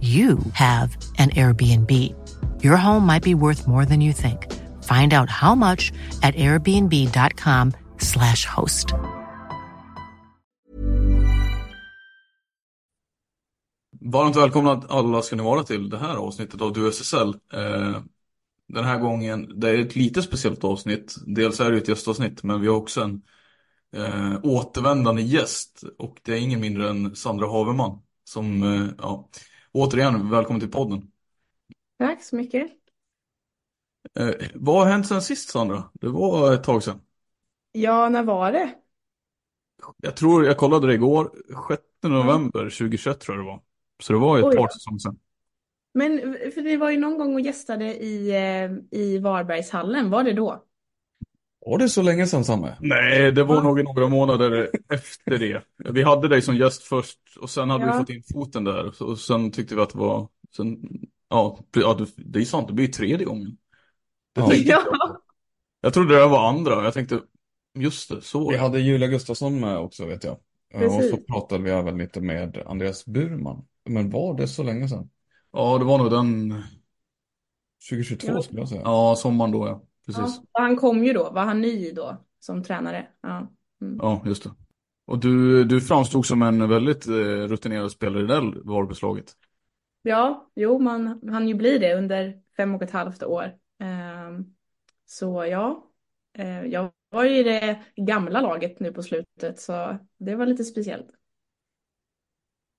you have an Airbnb. Your home might be worth more than you think. Find out how much at airbnb.com/slash host. Varmt välkomna alla ska ni vara till det här avsnittet av Du SSL. Eh, den här gången, det är ett lite speciellt avsnitt. Dels är det ett gästavsnitt, men vi har också en eh, återvändande gäst. Och det är ingen mindre än Sandra Haverman. Som, eh, ja, återigen, välkommen till podden. Tack så mycket. Eh, vad har hänt sen sist Sandra? Det var ett tag sedan. Ja, när var det? Jag tror, jag kollade det igår, 6 november 2021 tror jag det var. Så det var ett Oj. par säsonger sedan. Men för det var ju någon gång och gästade i, eh, i Varbergshallen, var det då? Var det så länge sedan Samme? Nej, det var Ja. nog några månader efter det. Vi hade dig som gäst först och sen hade Ja. vi fått in foten där. Och sen tyckte vi att det var, sen, ja, ja det- det är sant, det blir tredje gången. Det Ja. tänkte, Ja. Jag trodde det var andra, jag tänkte, just det, så. Vi hade Julia Gustafsson med också vet jag. Eh, Och Precis. så pratade vi även lite med Andreas Burman. Men var det så länge sedan? Ja, det var nog den, 2022 Ja. skulle jag säga. ja, sommaren då ja. Precis. Ja, han kom ju då, var han ny då som tränare? Ja. Mm. Ja, just det. Och du, du framstod som en väldigt eh, rutinerad spelare i det Varbergslaget. Ja, jo, man han ju bli det under fem och ett halvt år. Ehm, så ja, eh, jag var ju i det gamla laget nu på slutet, så det var lite speciellt.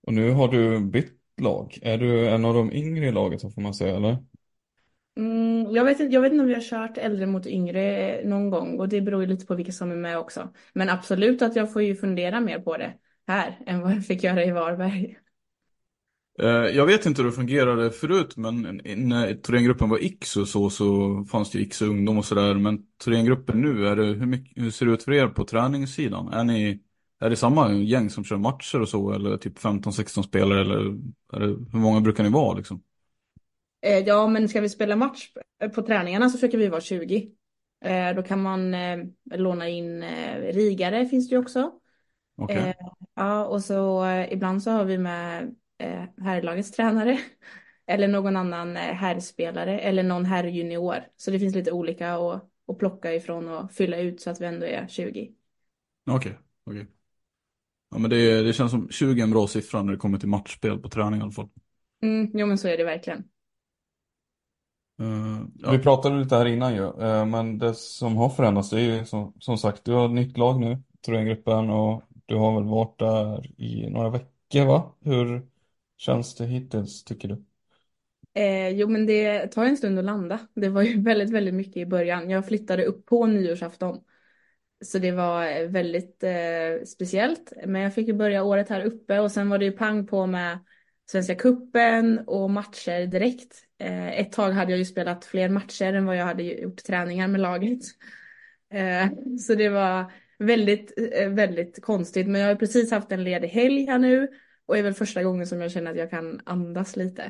Och nu har du bytt lag. Är du en av de yngre i laget så får man säga, eller? Mm, jag vet inte, jag vet inte om vi har kört äldre mot yngre någon gång och det beror ju lite på vilka som är med också. Men absolut att jag får ju fundera mer på det här än vad jag fick göra i Varberg. Eh, jag vet inte hur det fungerade förut, men när Thorengruppen var X och så, så fanns det ju X ungdom och sådär. Men Thorengruppen nu, är det, hur, mycket, hur ser det ut för er på träningssidan? Är ni, är det samma gäng som kör matcher och så, eller typ 15-16 spelare, eller är det, hur många brukar ni vara liksom? Eh, ja, men ska vi spela match på träningarna så försöker vi vara 20. Eh, då kan man eh, låna in rigare finns det ju också. Eh, ja, och så ibland så har vi med eh, herrlagets tränare eller någon annan herrspelare eller någon herrjunior. Så det finns lite olika att, att plocka ifrån och fylla ut så att vi ändå är 20. Okej, okej. Ja, men det, det känns som 20 är en bra siffra när det kommer till matchspel på träning i alla fall. Mm, jo, men så är det verkligen. Eh, ja. Vi pratade lite här innan ju. eh, Men det som har förändrats det är ju som, som sagt, du har ett nytt lag nu, Thorengruppen, och du har väl varit där i några veckor va? Hur känns det hittills tycker du? Eh, jo, men det tar en stund att landa. Det var ju väldigt, väldigt mycket i början. Jag flyttade upp på nyårsafton. Så det var eh, väldigt eh, speciellt. Men jag fick ju börja året här uppe och sen var det ju pang på med Svenska cupen och matcher direkt. Eh, ett tag hade jag ju spelat fler matcher än vad jag hade gjort träningar med laget. Eh, så det var väldigt, eh, väldigt konstigt. Men jag har precis haft en ledig helg här nu och är väl första gången som jag känner att jag kan andas lite.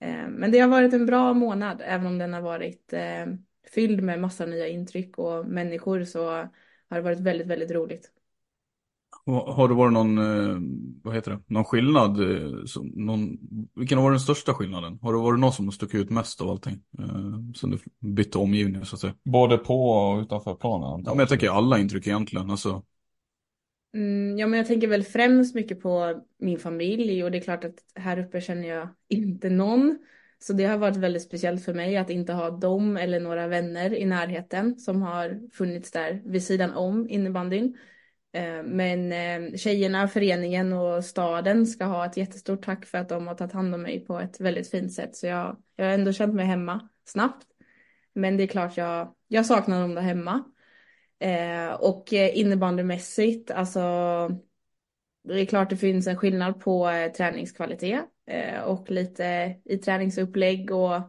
Eh, men det har varit en bra månad, även om den har varit eh, fylld med massa nya intryck och människor så har det varit väldigt, väldigt roligt. Har det varit någon, eh, vad heter det, någon skillnad? eh, Någon, vilken har varit den största skillnaden? Har det varit någon som har stuckit ut mest av allting? Eh, Som du bytte omgivning så att säga? Både på och utanför planen antar Ja, men jag tänker alla intryck egentligen. Alltså, Mm, ja, men jag tänker väl främst mycket på min familj och det är klart att här uppe känner jag inte någon. Så det har varit väldigt speciellt för mig att inte ha dem eller några vänner i närheten som har funnits där vid sidan om innebandyn. Eh, men eh, tjejerna, föreningen och staden ska ha ett jättestort tack för att de har tagit hand om mig på ett väldigt fint sätt. Så jag, jag har ändå känt mig hemma snabbt. Men det är klart jag, jag saknar dem där hemma. Eh, och eh, innebandymässigt, alltså det är klart det finns en skillnad på eh, träningskvalitet eh, och lite i träningsupplägg och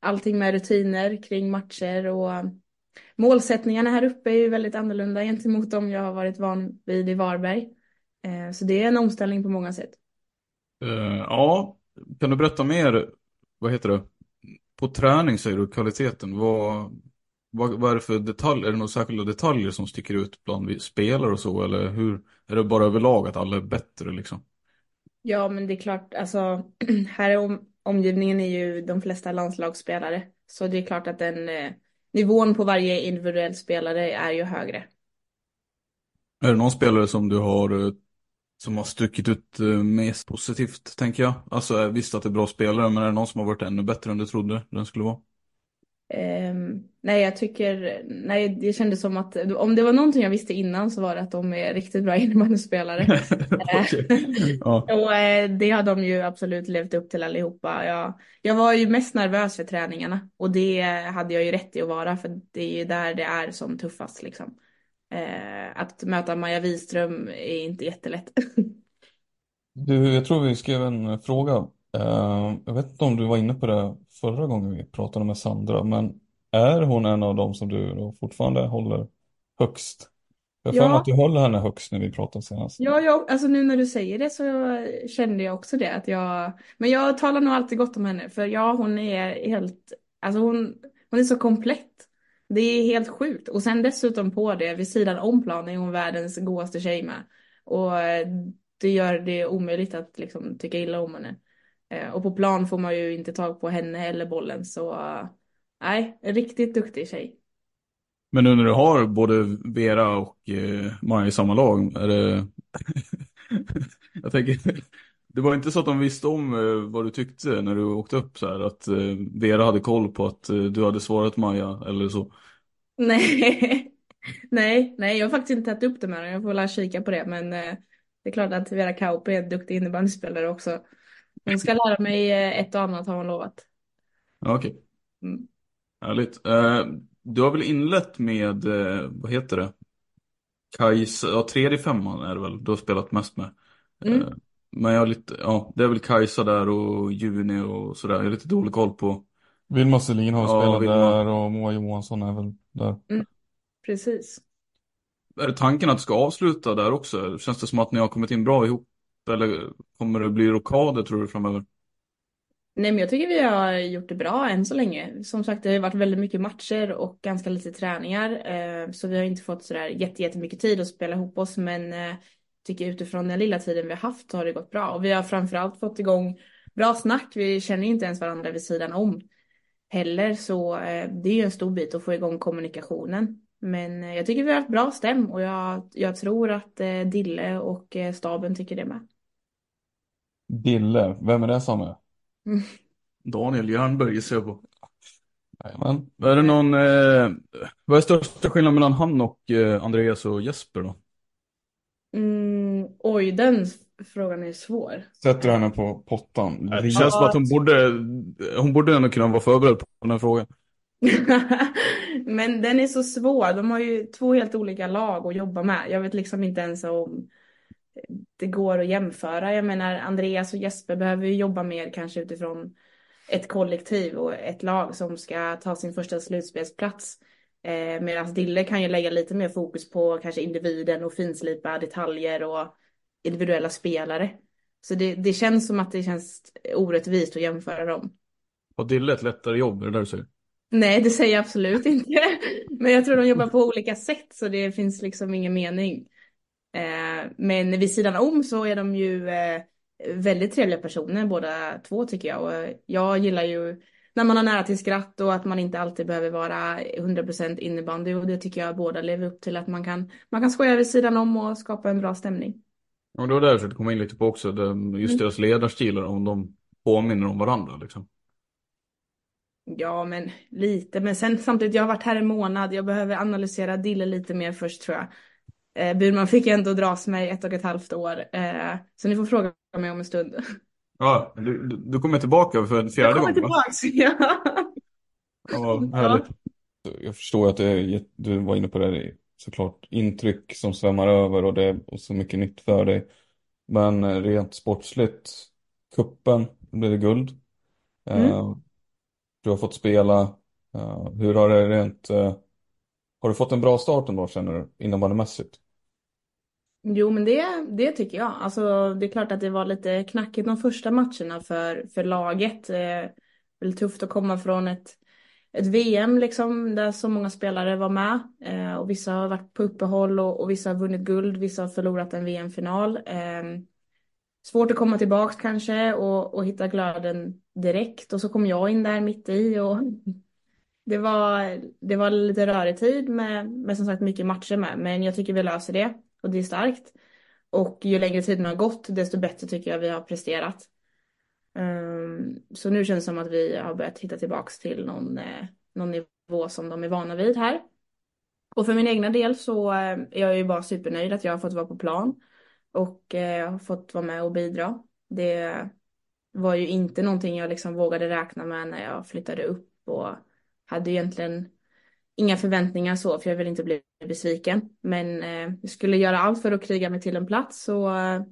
allting med rutiner kring matcher och målsättningarna här uppe är ju väldigt annorlunda gentemot de jag har varit van vid i Varberg. Eh, så det är en omställning på många sätt. eh, ja, kan du berätta mer? Vad heter det? På träning säger du kvaliteten. Vad, vad, vad är det för detaljer? Är det några särskilda detaljer som sticker ut bland vi- spelare och så? Eller hur? Är det bara överlag att alla är bättre liksom? Ja, men det är klart, alltså här är om, omgivningen är ju de flesta landslagsspelare. Så det är klart att den eh, nivån på varje individuell spelare är ju högre. Är det någon spelare som du har eh, som har stuckit ut eh, mest positivt, tänker jag? Alltså visst att det är bra spelare, men är det någon som har varit ännu bättre än du trodde den skulle vara? Ehm, nej, jag tycker, nej, det kändes som att om det var någonting jag visste innan så var det att de är riktigt bra innebandyspelare. Ja. Och eh, det har de ju absolut levt upp till allihopa. Jag, jag var ju mest nervös för träningarna och det hade jag ju rätt i att vara för det är ju där det är som tuffast liksom. Eh, att möta Maja Wiström är inte jättelätt. Du, jag tror vi skrev en eh, fråga. Eh, jag vet inte om du var inne på det förra gången vi pratade med Sandra, men är hon en av dem som du fortfarande håller högst? Jag har Ja. att du höll henne högst när vi pratade senast. Ja, jag, alltså nu när du säger det så kände jag också det att jag, men jag talar nog alltid gott om henne för ja, hon är helt, alltså hon, hon är så komplett. Det är helt sjukt och sen dessutom på det vid sidan om planen är hon världens godaste tjej med. Och det gör det omöjligt att liksom tycka illa om henne. Eh, Och på plan får man ju inte tag på henne eller bollen så eh, nej, en riktigt duktig tjej. Men nu när du har både Vera och eh, Maja i samma lag, är det... jag tänker, det var inte så att de visste om eh, vad du tyckte när du åkte upp så här, att eh, Vera hade koll på att eh, du hade svarat Maja eller så. Nej, nej, nej, jag har faktiskt inte tagit upp det med henne. Jag får väl kika på det. Men det är klart att Vera Kauppi är en duktig innebandyspelare också. Hon ska lära mig eh, ett och annat har hon lovat. Ja, okej. Mm. Härligt. Eh, du har väl inlett med, eh, vad heter det? Kajsa, ja tredje femman är det väl, du har spelat mest med. Mm. Men jag har lite, ja det är väl Kajsa där och Juni och sådär. Jag har lite dålig koll på. Vilma Selin har Ja, spelat Vilma. där och Moa Johansson är väl där. Precis. Är det tanken att du ska avsluta där också? Känns det som att ni har kommit in bra ihop? Eller kommer det bli rockader tror du framöver? Nej, men jag tycker vi har gjort det bra än så länge. Som sagt, det har varit väldigt mycket matcher och ganska lite träningar. Eh, så vi har inte fått sådär jättemycket tid att spela ihop oss. Men eh, jag tycker utifrån den lilla tiden vi har haft så har det gått bra. Och vi har framförallt fått igång bra snack. Vi känner inte ens varandra vid sidan om heller. Så eh, det är ju en stor bit att få igång kommunikationen. Men jag tycker vi har haft bra stäm och jag, jag tror att Dille och staben tycker det med. Dille, vem är det som är? Daniel Jernberg gissar jag på. Jajamän. Är det någon, eh, vad är största skillnaden mellan han och eh, Andreas och Jesper då? Mm, oj, den frågan är svår. Sätter henne på pottan. Det känns som att hon borde, hon borde ändå kunna vara förberedd på den här frågan. Men den är så svår. De har ju två helt olika lag att jobba med. Jag vet liksom inte ens om det går att jämföra. Jag menar, Andreas och Jesper behöver ju jobba mer kanske utifrån ett kollektiv och ett lag som ska ta sin första slutspelsplats. Eh, Medan Dille kan ju lägga lite mer fokus på kanske individen och finslipa detaljer och individuella spelare. Så det, det känns som att det känns orättvist att jämföra dem. Har Dille ett lättare jobb, är det där du säger? Nej, det säger jag absolut inte. Men jag tror de jobbar på olika sätt så det finns liksom ingen mening. Eh, men vid sidan om så är de ju eh, väldigt trevliga personer båda två tycker jag. Och jag gillar ju när man har nära till skratt och att man inte alltid behöver vara 100% innebandy och det tycker jag båda lever upp till att man kan, man kan skoja vid sidan om och skapa en bra stämning. Ja, det var där jag försökte komma in lite på också, just mm. deras ledarstilar, om de påminner om varandra liksom. Ja, men lite. Men sen samtidigt, jag har varit här en månad. Jag behöver analysera Dille lite mer först tror jag. Eh, Burman fick ändå dras mig ett och ett halvt år. Eh, så ni får fråga mig om en stund. Ja, du, du kommer tillbaka för en fjärde gång? Jag kommer tillbaks, ja. Ja, härligt. Jag förstår att du var inne på det, såklart intryck som svämmar över och det är så mycket nytt för dig. Men rent sportsligt, kuppen blev det guld. Mm. Uh, du har fått spela. Uh, hur har det rent, uh, har du fått en bra start ändå känner du, innebandymässigt? Jo, men det, det tycker jag. Alltså, det är klart att det var lite knackigt de första matcherna för, för laget. Eh, väldigt tufft att komma från ett, ett VM liksom, där så många spelare var med. Eh, och vissa har varit på uppehåll och, och, vissa har vunnit guld, vissa har förlorat en VM-final. Eh, svårt att komma tillbaka kanske och, och hitta glöden direkt. Och så kom jag in där mitt i och det var, det var lite rörig tid med, med som sagt mycket matcher med. Men jag tycker vi löser det och det är starkt. Och ju längre tiden har gått desto bättre tycker jag vi har presterat. Um, så nu känns det som att vi har börjat hitta tillbaks till någon, eh, någon nivå som de är vana vid här. Och för min egna del så eh, är jag ju bara supernöjd att jag har fått vara på plan och eh, har fått vara med och bidra. Det var ju inte någonting jag liksom vågade räkna med när jag flyttade upp och hade egentligen inga förväntningar så, för jag vill inte bli besviken. Men eh, jag skulle göra allt för att kriga mig till en plats. Så, eh,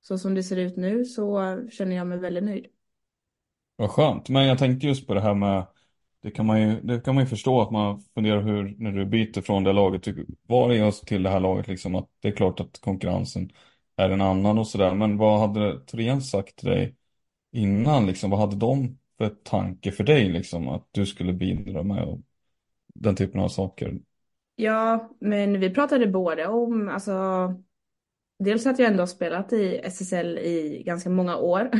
så som det ser ut nu så känner jag mig väldigt nöjd. Vad skönt. Men jag tänkte just på det här med det kan man ju, det kan man ju förstå att man funderar hur, när du byter från det laget, var det just till det här laget liksom att det är klart att konkurrensen är en annan och sådär. Men vad hade Thorén sagt till dig innan liksom? Vad hade de för tanke för dig liksom? Att du skulle bidra med och den typen av saker. Ja, men vi pratade både om, alltså, dels att jag ändå har spelat i SSL i ganska många år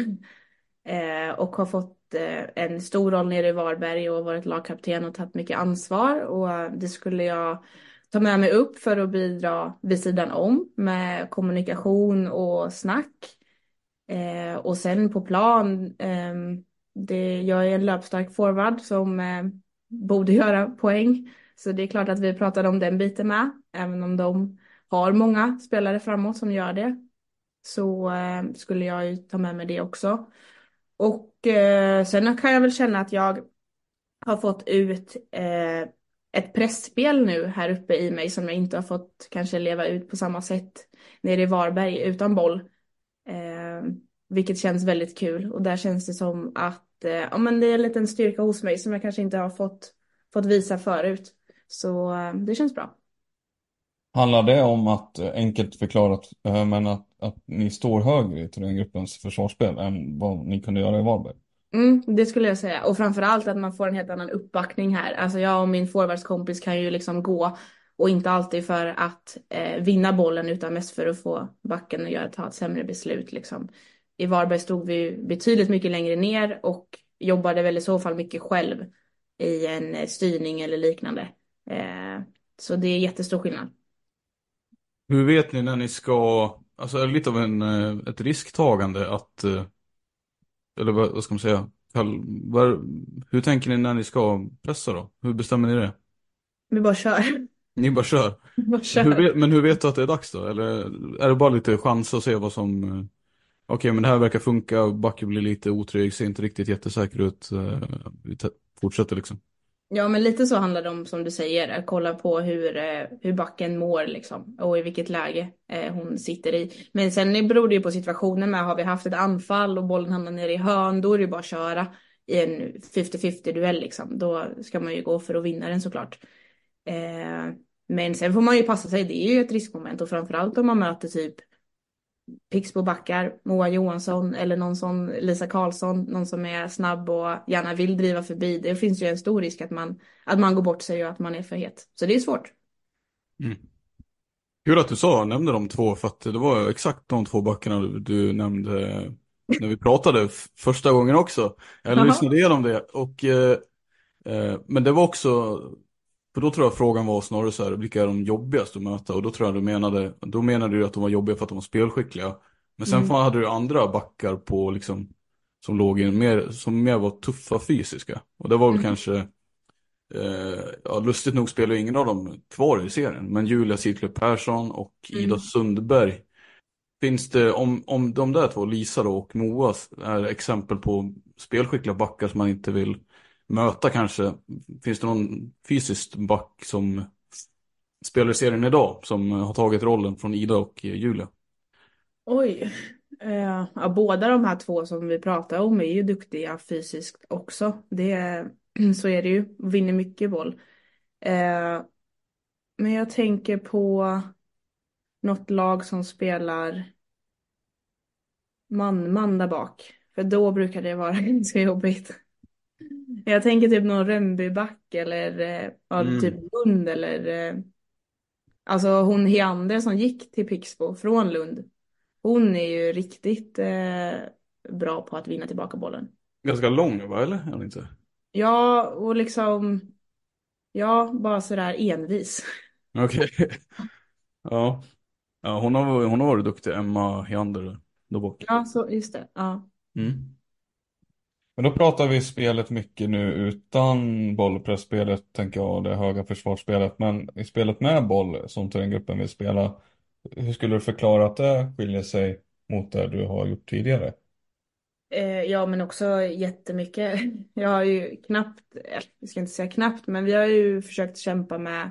eh, och har fått eh, en stor roll nere i Varberg och varit lagkapten och tagit mycket ansvar och eh, det skulle jag ta med mig upp för att bidra vid sidan om med kommunikation och snack. Eh, och sen på plan, eh, det, jag är en löpstark forward som eh, borde göra poäng. Så det är klart att vi pratade om den biten med, även om de har många spelare framåt som gör det. Så eh, skulle jag ju ta med mig det också. Och eh, sen kan jag väl känna att jag har fått ut eh, ett pressspel nu här uppe i mig som jag inte har fått kanske leva ut på samma sätt nere i Varberg utan boll. Eh, vilket känns väldigt kul och där känns det som att eh, ja, men det är en liten styrka hos mig som jag kanske inte har fått, fått visa förut. Så eh, det känns bra. Handlar det om att, eh, enkelt förklarat, men att, att ni står högre i Thorengruppens försvarsspel än vad ni kunde göra i Varberg? Mm, det skulle jag säga. Och framförallt att man får en helt annan uppbackning här. Alltså jag och min forwardskompis kan ju liksom gå och inte alltid för att eh, vinna bollen utan mest för att få backen att göra, ta ett sämre beslut. Liksom i Varberg stod vi betydligt mycket längre ner och jobbade väl i så fall mycket själv i en eh, styrning eller liknande. Eh, så det är jättestor skillnad. Hur vet ni när ni ska, alltså är det lite av en, eh, ett risktagande att, eller vad ska man säga, hur tänker ni när ni ska pressa då? Hur bestämmer ni det? Vi bara kör. Ni bara kör? bara kör. Hur vet, men hur vet du att det är dags då? Eller är det bara lite chans att se vad som Okej, men det här verkar funka. Backe blir lite otrygg, ser inte riktigt jättesäker ut. Eh, vi fortsätter liksom. Ja, men lite så handlar det om som du säger, att kolla på hur, eh, hur backen mår liksom och i vilket läge eh, hon sitter i. Men sen beror det ju på situationen med, har vi haft ett anfall och bollen hamnar nere i hörn, då är det ju bara att köra i en 50-50 duell liksom. Då ska man ju gå för att vinna den såklart. Eh, men sen får man ju passa sig, det är ju ett riskmoment och framförallt om man möter typ Pixbo-backar, Moa Johansson eller någon som Lisa Karlsson, någon som är snabb och gärna vill driva förbi. Det finns ju en stor risk att man, att man går bort sig och att man är för het. Så det är svårt. Mm. Kul att du sa, nämnde de två, för att det var exakt de två backarna du, du nämnde när vi pratade första gången också. Jag lyssnade igenom det och eh, eh, men det var också för då tror jag frågan var snarare så här, vilka är de jobbigaste att möta? Och då tror jag du menade, då menade du att de var jobbiga för att de var spelskickliga. Men sen mm. hade du andra backar på liksom, som låg in mer, som mer var tuffa fysiska. Och det var väl mm. kanske, eh, ja lustigt nog spelar ingen av dem kvar i serien. Men Julia Sidklöv Persson och Ida mm. Sundberg. Finns det, om, om de där två, Lisa då och Moa, är exempel på spelskickliga backar som man inte vill möta kanske. Finns det någon fysisk back som spelar i serien idag som har tagit rollen från Ida och Julia? Oj. Eh, ja, båda de här två som vi pratar om är ju duktiga fysiskt också. Det, så är det ju. Vinner mycket boll. Eh, men jag tänker på något lag som spelar man-man där bak. För då brukar det vara ganska jobbigt. Jag tänker typ någon Rönnbyback eller eh, ja, mm. typ Lund eller eh, Alltså hon Heander som gick till Pixbo från Lund. Hon är ju riktigt eh, bra på att vinna tillbaka bollen. Ganska lång va eller? Är inte? Ja och liksom Ja bara sådär envis. Okej. Okay. ja. ja hon, har, hon har varit duktig, Emma Heander. Bak. Ja så just det. Ja. Mm. Men då pratar vi spelet mycket nu utan bollpressspelet, tänker jag, det höga försvarsspelet. Men i spelet med boll, som gruppen vill spela, hur skulle du förklara att det skiljer sig mot det du har gjort tidigare? Eh, ja, men också jättemycket. Jag har ju knappt, jag ska inte säga knappt, men vi har ju försökt kämpa med,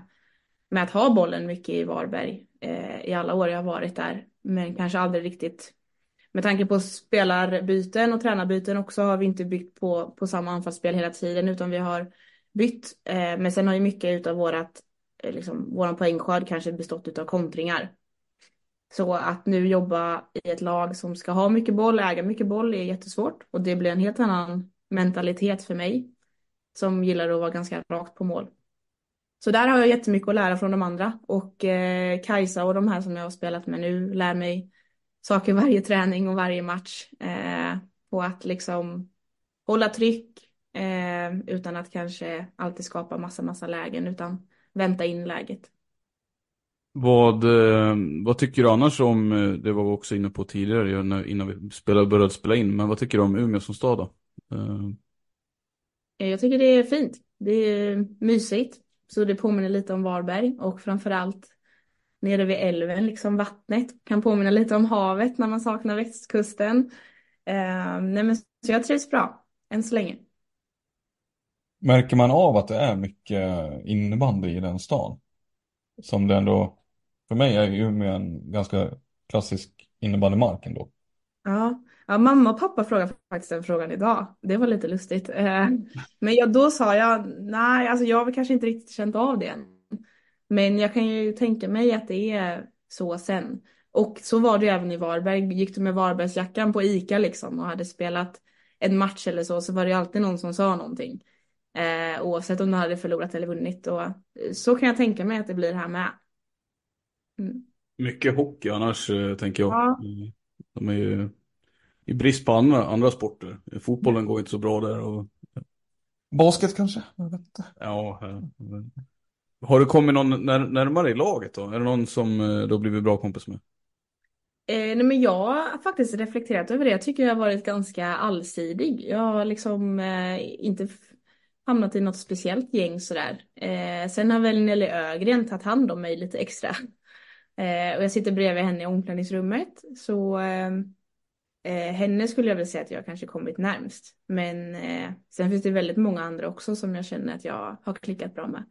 med att ha bollen mycket i Varberg eh, i alla år jag har varit där. Men kanske aldrig riktigt med tanke på spelarbyten och tränarbyten också har vi inte byggt på, på samma anfallsspel hela tiden utan vi har bytt. Eh, men sen har ju mycket av vårat, eh, liksom, våran poängskörd kanske bestått av kontringar. Så att nu jobba i ett lag som ska ha mycket boll, äga mycket boll är jättesvårt och det blir en helt annan mentalitet för mig som gillar att vara ganska rakt på mål. Så där har jag jättemycket att lära från de andra och eh, Kajsa och de här som jag har spelat med nu lär mig saker varje träning och varje match. Eh, på att liksom hålla tryck eh, utan att kanske alltid skapa massa, massa lägen utan vänta in läget. Vad, eh, vad tycker du annars om, eh, det var vi också inne på tidigare innan vi spelade, började spela in, men vad tycker du om Umeå som stad då? Eh. Jag tycker det är fint. Det är mysigt. Så det påminner lite om Varberg och framförallt nere vid älven, liksom vattnet. Kan påminna lite om havet när man saknar västkusten. Eh, nej men, så jag trivs bra, än så länge. Märker man av att det är mycket innebandy i den stan? Som det ändå, för mig är Umeå en ganska klassisk innebandymark ändå. Ja. ja, mamma och pappa frågade faktiskt den frågan idag. Det var lite lustigt. Eh, men jag, då sa jag, nej, alltså jag har väl kanske inte riktigt känt av det än. Men jag kan ju tänka mig att det är så sen. Och så var det ju även i Varberg. Gick du med Varbergsjackan på ICA liksom och hade spelat en match eller så, så var det ju alltid någon som sa någonting. Eh, oavsett om du hade förlorat eller vunnit. Och så kan jag tänka mig att det blir här med. Mm. Mycket hockey annars, eh, tänker jag. Ja. De är ju i brist på andra, andra sporter. Fotbollen går inte så bra där. Och... Basket kanske? Jag vet inte. Ja, har du kommit någon när, närmare i laget då? Är det någon som eh, du har blivit bra kompis med? Eh, nej men jag har faktiskt reflekterat över det. Jag tycker jag har varit ganska allsidig. Jag har liksom eh, inte hamnat i något speciellt gäng sådär. Eh, sen har väl Nelly Ögren tagit hand om mig lite extra. Eh, och jag sitter bredvid henne i omklädningsrummet. Så eh, eh, henne skulle jag väl säga att jag kanske kommit närmst. Men eh, sen finns det väldigt många andra också som jag känner att jag har klickat bra med.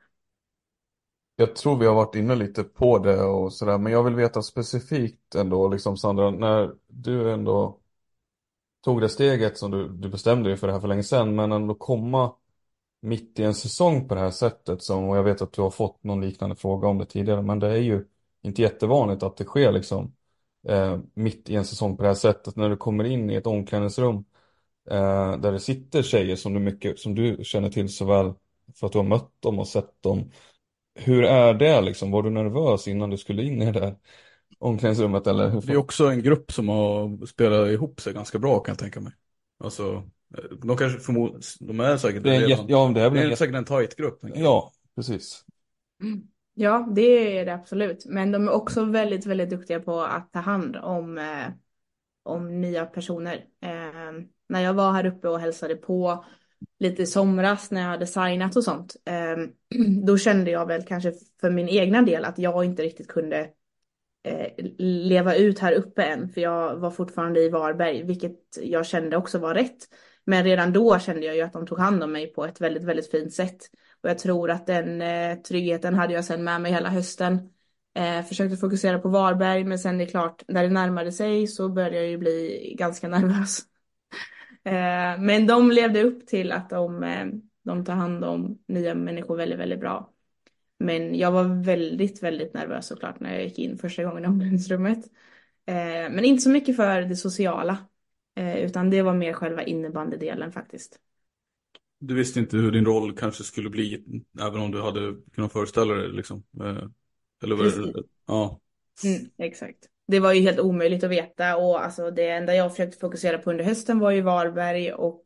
Jag tror vi har varit inne lite på det och sådär, men jag vill veta specifikt ändå, liksom Sandra, när du ändå tog det steget som du, du bestämde dig för det här för länge sedan, men ändå komma mitt i en säsong på det här sättet som, och jag vet att du har fått någon liknande fråga om det tidigare, men det är ju inte jättevanligt att det sker liksom eh, mitt i en säsong på det här sättet. När du kommer in i ett omklädningsrum eh, där det sitter tjejer som du, mycket, som du känner till så väl för att du har mött dem och sett dem. Hur är det liksom? Var du nervös innan du skulle in i det där omklädningsrummet eller? Hur Det är också en grupp som har spelat ihop sig ganska bra kan jag tänka mig. Alltså, de kanske förmodligen, de är säkert det är en, redan, ja, det är det en är jätte- säkert en tajt grupp. Ja, precis. Ja, det är det absolut. Men de är också väldigt, väldigt duktiga på att ta hand om, eh, om nya personer. Eh, när jag var här uppe och hälsade på lite i somras när jag hade signat och sånt, eh, då kände jag väl kanske för min egna del att jag inte riktigt kunde eh, leva ut här uppe än, för jag var fortfarande i Varberg, vilket jag kände också var rätt. Men redan då kände jag ju att de tog hand om mig på ett väldigt, väldigt fint sätt. Och jag tror att den eh, tryggheten hade jag sen med mig hela hösten. Eh, försökte fokusera på Varberg, men sen det är klart, när det närmade sig så började jag ju bli ganska nervös. Eh, men de levde upp till att de, eh, de tar hand om nya människor väldigt, väldigt bra. Men jag var väldigt, väldigt nervös såklart när jag gick in första gången i omklädningsrummet. Eh, men inte så mycket för det sociala, utan det var mer själva innebandydelen faktiskt. Du visste inte hur din roll kanske skulle bli, även om du hade kunnat föreställa dig liksom. Eller Precis. Ja. Mm, exakt. Det var ju helt omöjligt att veta och alltså det enda jag försökte fokusera på under hösten var ju Varberg och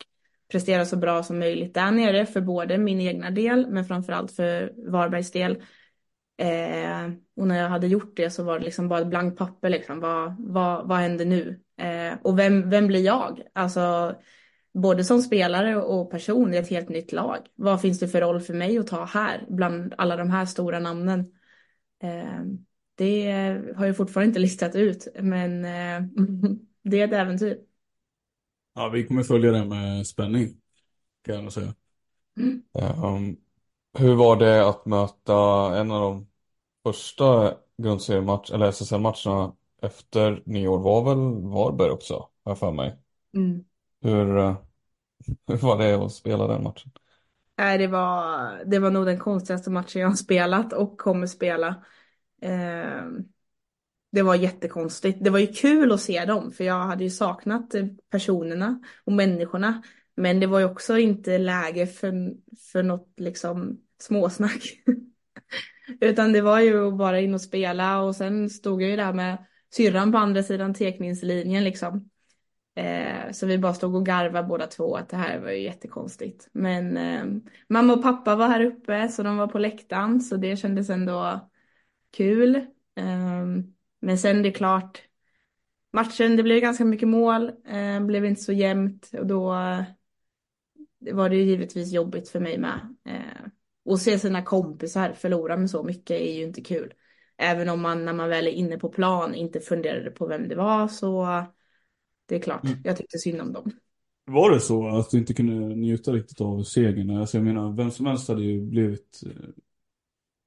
prestera så bra som möjligt där nere för både min egna del men framförallt för Varbergs del. Eh, och när jag hade gjort det så var det liksom bara ett blankt papper liksom. Vad, vad, vad händer nu? Eh, och vem, vem blir jag? Alltså både som spelare och person i ett helt nytt lag. Vad finns det för roll för mig att ta här bland alla de här stora namnen? Eh, det har jag fortfarande inte listat ut, men eh, det är ett äventyr. ja, vi kommer följa det med spänning. Kan jag säga. Ehm, hur var det att möta en av de första grundseriematch eller SSL-matcherna efter nyår var väl Varberg också, har jag för mig. Mm. Hur, eh, hur var det att spela den matchen? Nej, det var, det var nog den konstigaste matchen jag har spelat och kommer spela. Eh, det var jättekonstigt. Det var ju kul att se dem, för jag hade ju saknat eh, personerna och människorna. Men det var ju också inte läge för, för något liksom småsnack. Utan det var ju bara in och spela och sen stod jag ju där med syrran på andra sidan teckningslinjen liksom. Eh, så vi bara stod och garvade båda två att det här var ju jättekonstigt. Men eh, mamma och pappa var här uppe så de var på läktaren så det kändes ändå kul. Eh, men sen det är klart, matchen det blev ganska mycket mål, eh, blev inte så jämnt och då var det ju givetvis jobbigt för mig med. Eh, och se sina kompisar förlora med så mycket är ju inte kul. Även om man när man väl är inne på plan inte funderade på vem det var så det är klart, Mm. jag tyckte synd om dem. Var det så att du inte kunde njuta riktigt av segern? Alltså jag menar, vem som helst hade ju blivit, eh,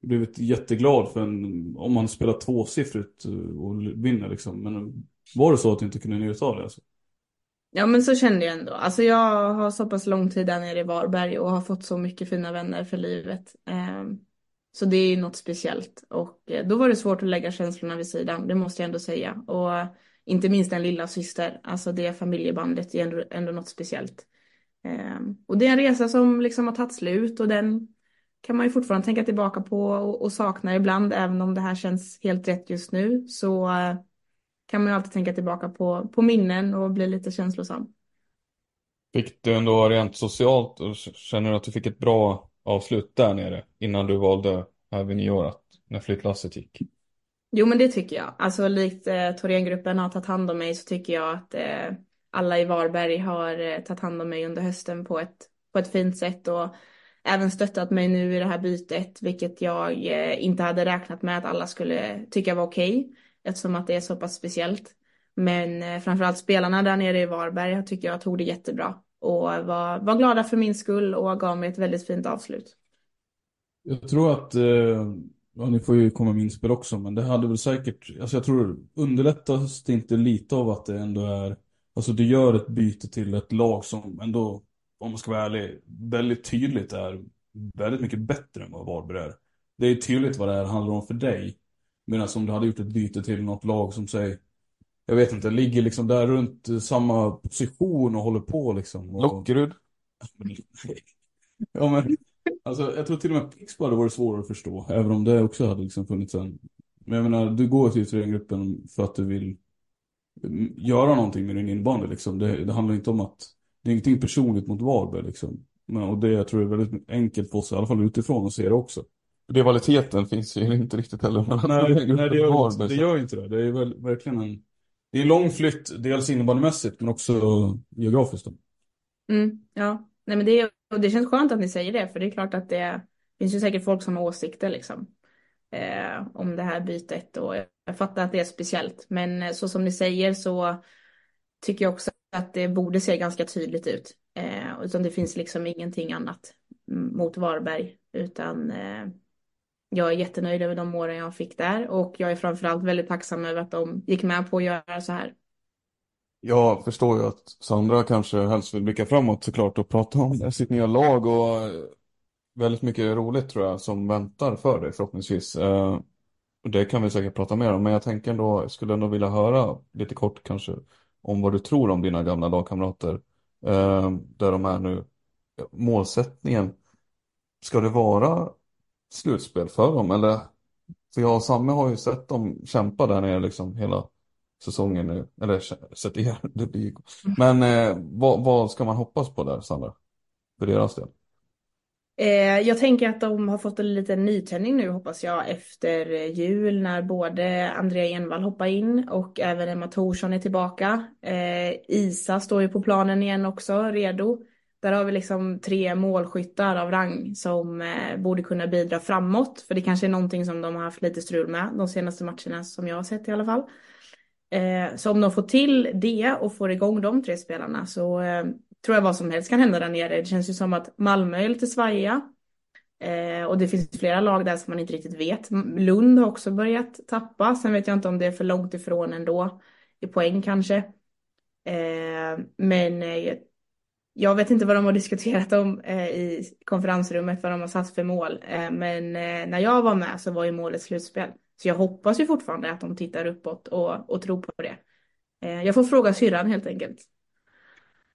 blivit jätteglad för en, om man spelar tvåsiffrigt eh, och vinner liksom. Men eh, var det så att du inte kunde njuta av det? Alltså? Ja men så kände jag ändå. Alltså jag har så pass lång tid där nere i Varberg och har fått så mycket fina vänner för livet. Ehm, så det är ju något speciellt och eh, då var det svårt att lägga känslorna vid sidan, det måste jag ändå säga. Och inte minst en lilla syster, alltså det familjebandet är ändå, ändå något speciellt. Ehm, och det är en resa som liksom har tagit slut och den kan man ju fortfarande tänka tillbaka på och, och sakna ibland, även om det här känns helt rätt just nu. Så eh, kan man ju alltid tänka tillbaka på, på minnen och bli lite känslosam. Fick du ändå rent socialt, och känner du att du fick ett bra avslut där nere innan du valde här vid nyår att, när flyttlasset gick? Jo, men det tycker jag. Alltså likt eh, Thorengruppen har tagit hand om mig så tycker jag att eh, alla i Varberg har eh, tagit hand om mig under hösten på ett, på ett fint sätt och även stöttat mig nu i det här bytet, vilket jag eh, inte hade räknat med att alla skulle tycka var okej, eftersom att det är så pass speciellt. Men eh, framförallt spelarna där nere i Varberg tycker jag tog det jättebra och var, var glada för min skull och gav mig ett väldigt fint avslut. Jag tror att, eh, ja, ni får ju komma med inspel också, men det hade väl säkert, alltså jag tror underlättas det inte lite av att det ändå är, alltså du gör ett byte till ett lag som ändå, om man ska vara ärlig, väldigt tydligt är väldigt mycket bättre än vad Varberg är. Det är tydligt vad det här handlar om för dig. Medan om du hade gjort ett byte till något lag som säger jag vet inte, ligger liksom där runt samma position och håller på liksom. Och... Lockerud? ja men, alltså jag tror till och med Pixbo hade varit svårare att förstå, även om det också hade liksom funnits en. Men jag menar, du går till träninggruppen för att du vill göra någonting med din innebandy liksom. Det, det handlar inte om att, det är ingenting personligt mot Varberg liksom. Men, och det jag tror är väldigt enkelt för oss, i alla fall utifrån, att se det också. Rivaliteten finns ju inte riktigt heller Nej, nej det, gör, det gör inte det. Det är väl, verkligen en det är en lång flytt, dels innebandymässigt men också geografiskt. Då. Mm, ja, nej men det, och det känns skönt att ni säger det, för det är klart att det finns ju säkert folk som har åsikter liksom. Eh, om det här bytet och jag fattar att det är speciellt. Men eh, så som ni säger så tycker jag också att det borde se ganska tydligt ut. Eh, utan det finns liksom ingenting annat mot Varberg. Utan eh, jag är jättenöjd över de åren jag fick där och jag är framförallt väldigt tacksam över att de gick med på att göra så här. Jag förstår ju att Sandra kanske helst vill blicka framåt såklart och prata om sitt nya lag och eh, väldigt mycket roligt tror jag som väntar för dig förhoppningsvis. Eh, det kan vi säkert prata mer om, men jag tänker ändå, jag skulle ändå vilja höra lite kort kanske om vad du tror om dina gamla lagkamrater, eh, där de är nu. Målsättningen, ska det vara slutspel för dem? Eller, för jag och Samme har ju sett dem kämpa där nere liksom hela säsongen nu. Eller sett er, det blir Men eh, vad, vad ska man hoppas på där, Sandra? För deras del? Eh, jag tänker att de har fått en liten nytändning nu hoppas jag efter jul när både Andrea Envall hoppar in och även Emma Thorsson är tillbaka. Eh, Isa står ju på planen igen också, redo. Där har vi liksom tre målskyttar av rang som eh, borde kunna bidra framåt. För det kanske är någonting som de har haft lite strul med de senaste matcherna som jag har sett i alla fall. Eh, så om de får till det och får igång de tre spelarna så eh, tror jag vad som helst kan hända där nere. Det känns ju som att Malmö är lite svajiga. Eh, och det finns flera lag där som man inte riktigt vet. Lund har också börjat tappa. Sen vet jag inte om det är för långt ifrån ändå. I poäng kanske. Eh, men eh, jag vet inte vad de har diskuterat om eh, i konferensrummet, vad de har satt för mål. Eh, men eh, när jag var med så var ju målet slutspel. Så jag hoppas ju fortfarande att de tittar uppåt och, och tror på det. Eh, jag får fråga syrran helt enkelt.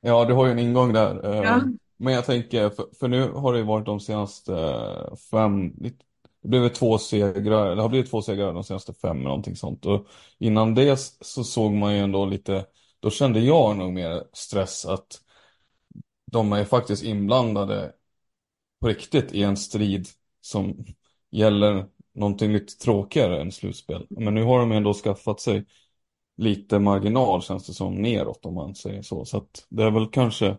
Ja, du har ju en ingång där. Eh, Ja. Men jag tänker, för, för nu har det ju varit de senaste eh, fem, det blev två segrar, det har blivit två segrar de senaste fem eller någonting sånt. Och innan det så såg man ju ändå lite, då kände jag nog mer stress att de är faktiskt inblandade på riktigt i en strid som gäller någonting lite tråkigare än slutspel. Men nu har de ändå skaffat sig lite marginal känns det som neråt om man säger så. Så att det är väl kanske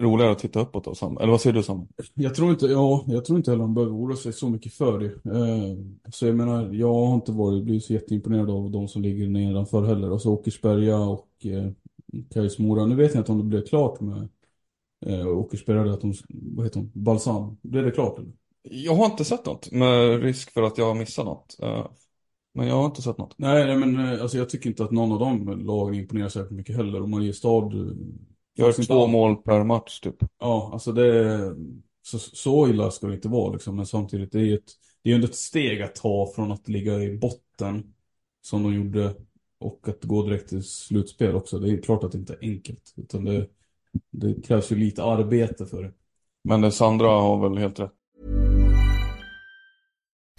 roligare att titta uppåt då, Sam. Eller vad säger du Sam? Jag tror inte, ja, jag tror inte heller de behöver oroa sig så mycket för det. Eh, så jag menar, jag har inte varit, blivit så jätteimponerad av de som ligger nedanför heller. Alltså Åkersberga och eh, Kais Mora. Nu vet jag inte om det blev klart med eh, Åkersberga, att de, vad heter hon, Balsam. Blev det klart eller? Jag har inte sett något med risk för att jag har missat något. Eh, Men jag har inte sett något. Nej, nej, men eh, alltså jag tycker inte att någon av dem lagen imponerar särskilt mycket heller. Och Mariestad... eh, Gör faktiskt två inte- mål per match typ. Ja, alltså det... Så, så illa ska det inte vara liksom. Men samtidigt, det är ju ett, det är ändå ett steg att ta från att ligga i botten. Som de gjorde. Och att gå direkt till slutspel också. Det är klart att det inte är enkelt. Utan det, det krävs ju lite arbete för det. Men eh, Sandra har väl helt rätt.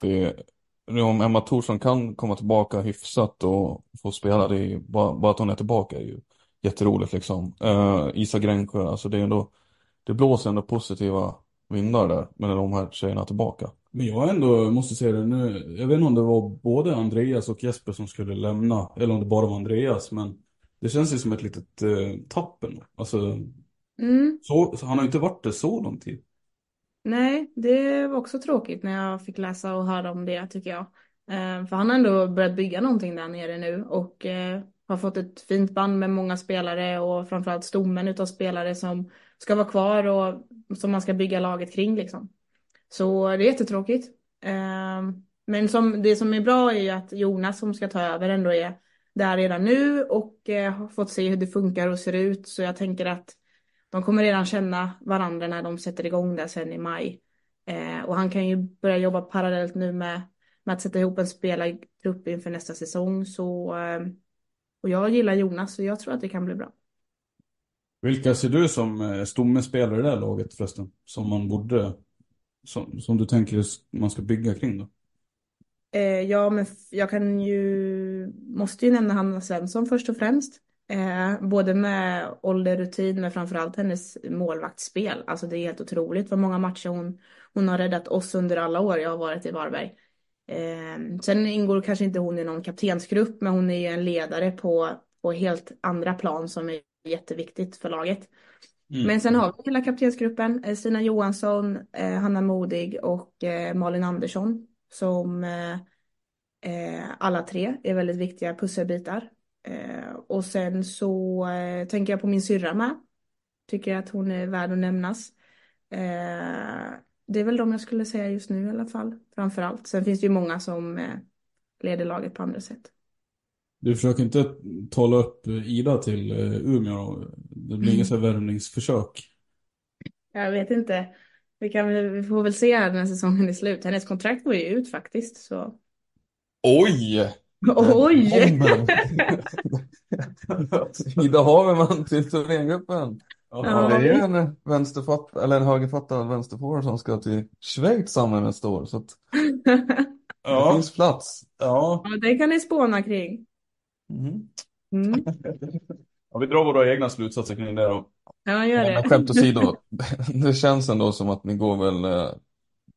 Det om Emma Thorsson kan komma tillbaka hyfsat och få spela, det är ju, bara, bara att hon är tillbaka är ju jätteroligt liksom. Uh, Isa Gränsjö, alltså det är ändå, det blåser ändå positiva vindar där med de här tjejerna tillbaka. Men jag ändå måste säga det nu, jag vet inte om det var både Andreas och Jesper som skulle lämna, eller om det bara var Andreas, men det känns ju som ett litet eh, tapp ändå. Alltså, Mm. så, så han har ju inte varit det så lång tid. Nej, det var också tråkigt när jag fick läsa och höra om det tycker jag. Eh, för han har ändå börjat bygga någonting där nere nu och eh, har fått ett fint band med många spelare och framförallt stommen utav spelare som ska vara kvar och som man ska bygga laget kring liksom. Så det är jättetråkigt. Eh, men som, det som är bra är ju att Jonas som ska ta över ändå är där redan nu och har fått se hur det funkar och ser ut. Så jag tänker att de kommer redan känna varandra när de sätter igång där sen i maj. Eh, och han kan ju börja jobba parallellt nu med, med att sätta ihop en spelargrupp inför nästa säsong. Så, eh, och jag gillar Jonas så jag tror att det kan bli bra. Vilka ser du som eh, stommespelare i det här laget förresten? Som man borde, som, som du tänker man ska bygga kring då? Eh, ja, men jag kan ju, måste ju nämna Hanna Svensson först och främst. Eh, både med ålder, rutin, men framförallt hennes målvaktsspel. Alltså det är helt otroligt vad många matcher hon, hon har räddat oss under alla år jag har varit i Varberg. Eh, sen ingår kanske inte hon i någon kaptensgrupp, men hon är ju en ledare på, på helt andra plan som är jätteviktigt för laget. Mm. Men sen har vi hela kaptensgruppen, eh, Stina Johansson, eh, Hanna Modig och eh, Malin Andersson som eh, eh, alla tre är väldigt viktiga pusselbitar. Eh, och sen så eh, tänker jag på min syrra med. Tycker att hon är värd att nämnas. Eh, det är väl de jag skulle säga just nu i alla fall, framför allt. Sen finns det ju många som eh, leder laget på andra sätt. Du försöker inte tala upp Ida till Umeå då? Det blir inget så här värvningsförsök? Jag vet inte. Vi, kan, vi får väl se här när säsongen är slut. Hennes kontrakt går ju ut faktiskt. Så. Oj! Oj! Ida Haverman till Thorengruppen. Ja. Det är en vänsterfatt, eller en högerfattad vänsterforward som ska till Schweiz samma nästa år. Så att det Ja, finns plats. ja. Ja, det kan ni spåna kring. Mhm. Mm. ja, vi drar våra egna slutsatser kring det då. Ja, gör Men det. skämt åsido, det känns ändå som att ni går väl, eh,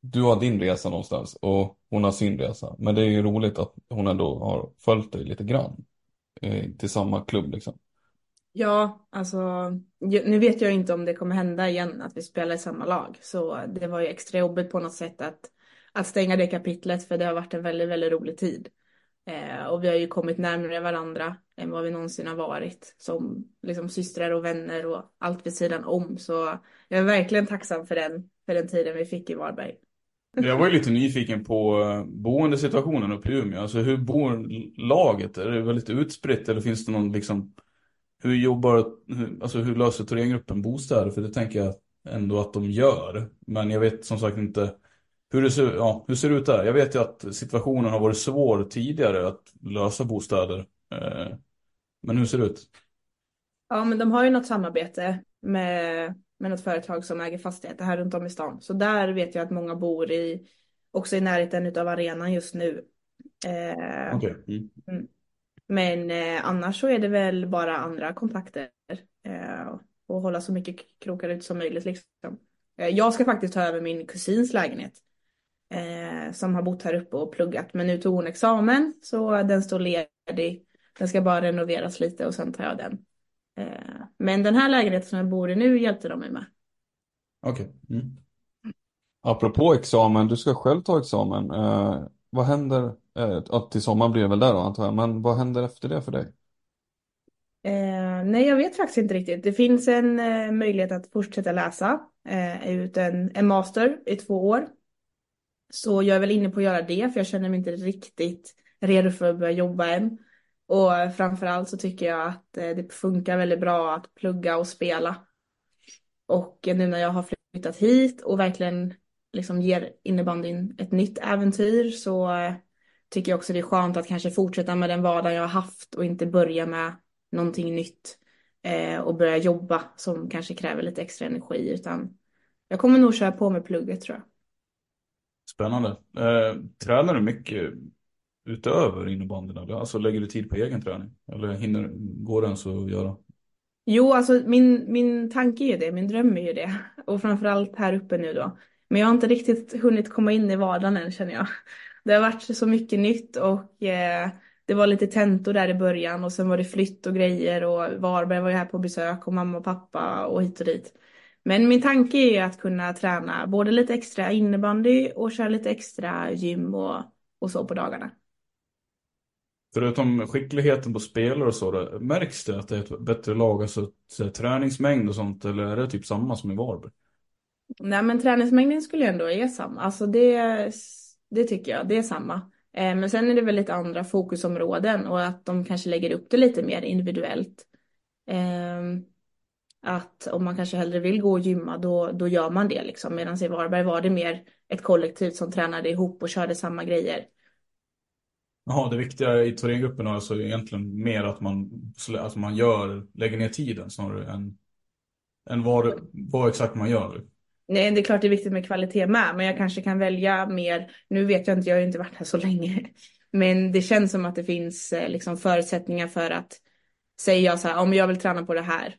du har din resa någonstans och hon har sin resa. Men det är ju roligt att hon ändå har följt dig lite grann eh, till samma klubb liksom. Ja, alltså nu vet jag inte om det kommer hända igen att vi spelar i samma lag. Så det var ju extra jobbigt på något sätt att, att stänga det kapitlet för det har varit en väldigt, väldigt rolig tid. Eh, och vi har ju kommit närmare varandra än vad vi någonsin har varit som liksom systrar och vänner och allt vid sidan om. Så jag är verkligen tacksam för den, för den tiden vi fick i Varberg. Jag var ju lite nyfiken på eh, boendesituationen uppe i Umeå. Alltså hur bor laget? Är det väldigt utspritt eller finns det någon liksom Hur jobbar, alltså hur löser Thorengruppen bostäder? För det tänker jag ändå att de gör. Men jag vet som sagt inte hur det ser, ja, hur ser det ut där. Jag vet ju att situationen har varit svår tidigare att lösa bostäder. Eh, men hur ser det ut? Ja, men de har ju något samarbete med, med något företag som äger fastigheter här runt om i stan. Så där vet jag att många bor i, också i närheten av arenan just nu. Eh, Okej. Mm. Men eh, annars så är det väl bara andra kontakter eh, och hålla så mycket krokar ut som möjligt liksom. Eh, jag ska faktiskt ta över min kusins lägenhet eh, som har bott här uppe och pluggat men nu tog hon examen så den står ledig. Den ska bara renoveras lite och sen tar jag den. Eh, men den här lägenheten som jag bor i nu hjälpte de mig med. Okej. Mm. Apropå examen, du ska själv ta examen. Eh, vad händer, eh, till sommaren blir det väl där då antar jag, men vad händer efter det för dig? Eh, nej, jag vet faktiskt inte riktigt. Det finns en eh, möjlighet att fortsätta läsa eh, ut en, en master i två år. Så jag är väl inne på att göra det, för jag känner mig inte riktigt redo för att börja jobba än. Och framförallt så tycker jag att eh, det funkar väldigt bra att plugga och spela. Och nu när jag har flyttat hit och verkligen liksom ger innebandyn ett nytt äventyr så eh, tycker jag också det är skönt att kanske fortsätta med den vardag jag har haft och inte börja med någonting nytt eh, och börja jobba som kanske kräver lite extra energi utan jag kommer nog köra på med plugget tror jag. Spännande. Eh, tränar du mycket utöver innebandyn? Alltså lägger du tid på egen träning? Eller hinner, går det ens att göra? Jo, alltså min, min tanke är ju det, min dröm är ju det. Och framförallt här uppe nu då. Men jag har inte riktigt hunnit komma in i vardagen än känner jag. Det har varit så mycket nytt och eh, det var lite tentor där i början och sen var det flytt och grejer och Varberg var ju här på besök och mamma och pappa och hit och dit. Men min tanke är ju att kunna träna både lite extra innebandy och köra lite extra gym och, och så på dagarna. Förutom skickligheten på spelare och så, då, märks det att det är ett bättre lag, alltså så träningsmängd och sånt, eller är det typ samma som i Varberg? Nej men träningsmängden skulle ju ändå är samma. Alltså det, det tycker jag, det är samma. Eh, Men sen är det väl lite andra fokusområden och att de kanske lägger upp det lite mer individuellt. Eh, Att om man kanske hellre vill gå och gymma då, då gör man det liksom. Medan i Varberg var det mer ett kollektiv som tränade ihop och körde samma grejer. Jaha, det viktiga i Thorengruppen är alltså egentligen mer att man, alltså man gör, lägger ner tiden snarare än, än vad, vad exakt man gör. Nej, det är klart det är viktigt med kvalitet med, men jag kanske kan välja mer. Nu vet jag inte, jag har ju inte varit här så länge. Men det känns som att det finns eh, liksom förutsättningar för att säger jag så här, om jag vill träna på det här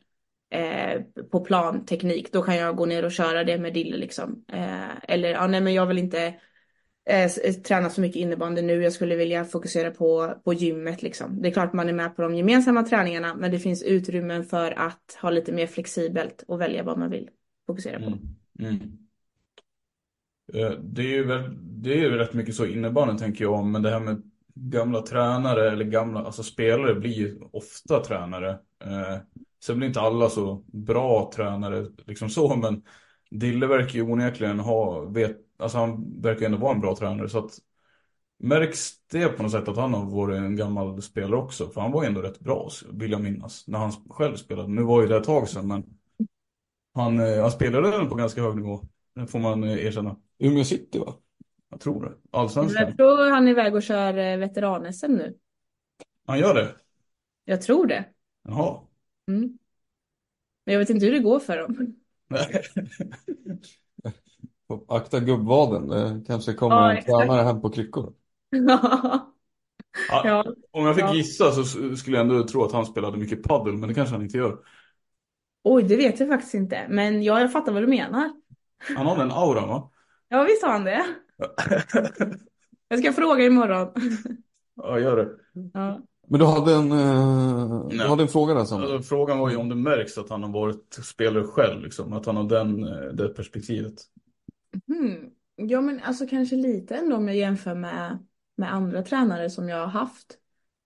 eh, på plan, teknik, då kan jag gå ner och köra det med Dille liksom. Eh, eller ja, nej men jag vill inte Eh, eh, träna så mycket innebandy nu, jag skulle vilja fokusera på, på gymmet liksom. Det är klart man är med på de gemensamma träningarna, men det finns utrymmen för att ha lite mer flexibelt och välja vad man vill fokusera på. Mm. Mm. Eh, det är ju väl, det är ju rätt mycket så innebandyn tänker jag om, men det här med gamla tränare eller gamla, alltså spelare blir ju ofta tränare. Eh, sen blir inte alla så bra tränare liksom så, men Dille verkar ju onekligen ha, vet, alltså han verkar ju ändå vara en bra tränare så att Märks det på något sätt att han har varit en gammal spelare också? För han var ju ändå rätt bra, vill jag minnas, när han själv spelade. Nu var ju det ett tag sedan, men han, eh, han spelade den på ganska hög nivå. Det får man eh, erkänna. Umeå City va? Jag tror det. Allsvenskan. Jag tror han är iväg och kör eh, veteran-SM nu. Han gör det? Jag tror det. Jaha. Mm. Men jag vet inte hur det går för dem. Akta gubbvaden, det kanske kommer Ja, en exakt. tränare hem på kryckor. Ja. Ja. Om jag fick Ja. gissa så skulle jag ändå tro att han spelade mycket paddel, men det kanske han inte gör. Oj, det vet jag faktiskt inte. Men ja, jag fattar vad du menar. Han har den auran va? Ja, visst har han det. Jag ska fråga imorgon. ja, gör det. Ja. Men du hade en, eh, du hade en fråga där Samuel. Alltså, frågan var ju om det märks att han har varit spelare själv, liksom. Att han har den, eh, det perspektivet. Hmm. Ja, men alltså kanske lite ändå om jag jämför med, med andra tränare som jag har haft.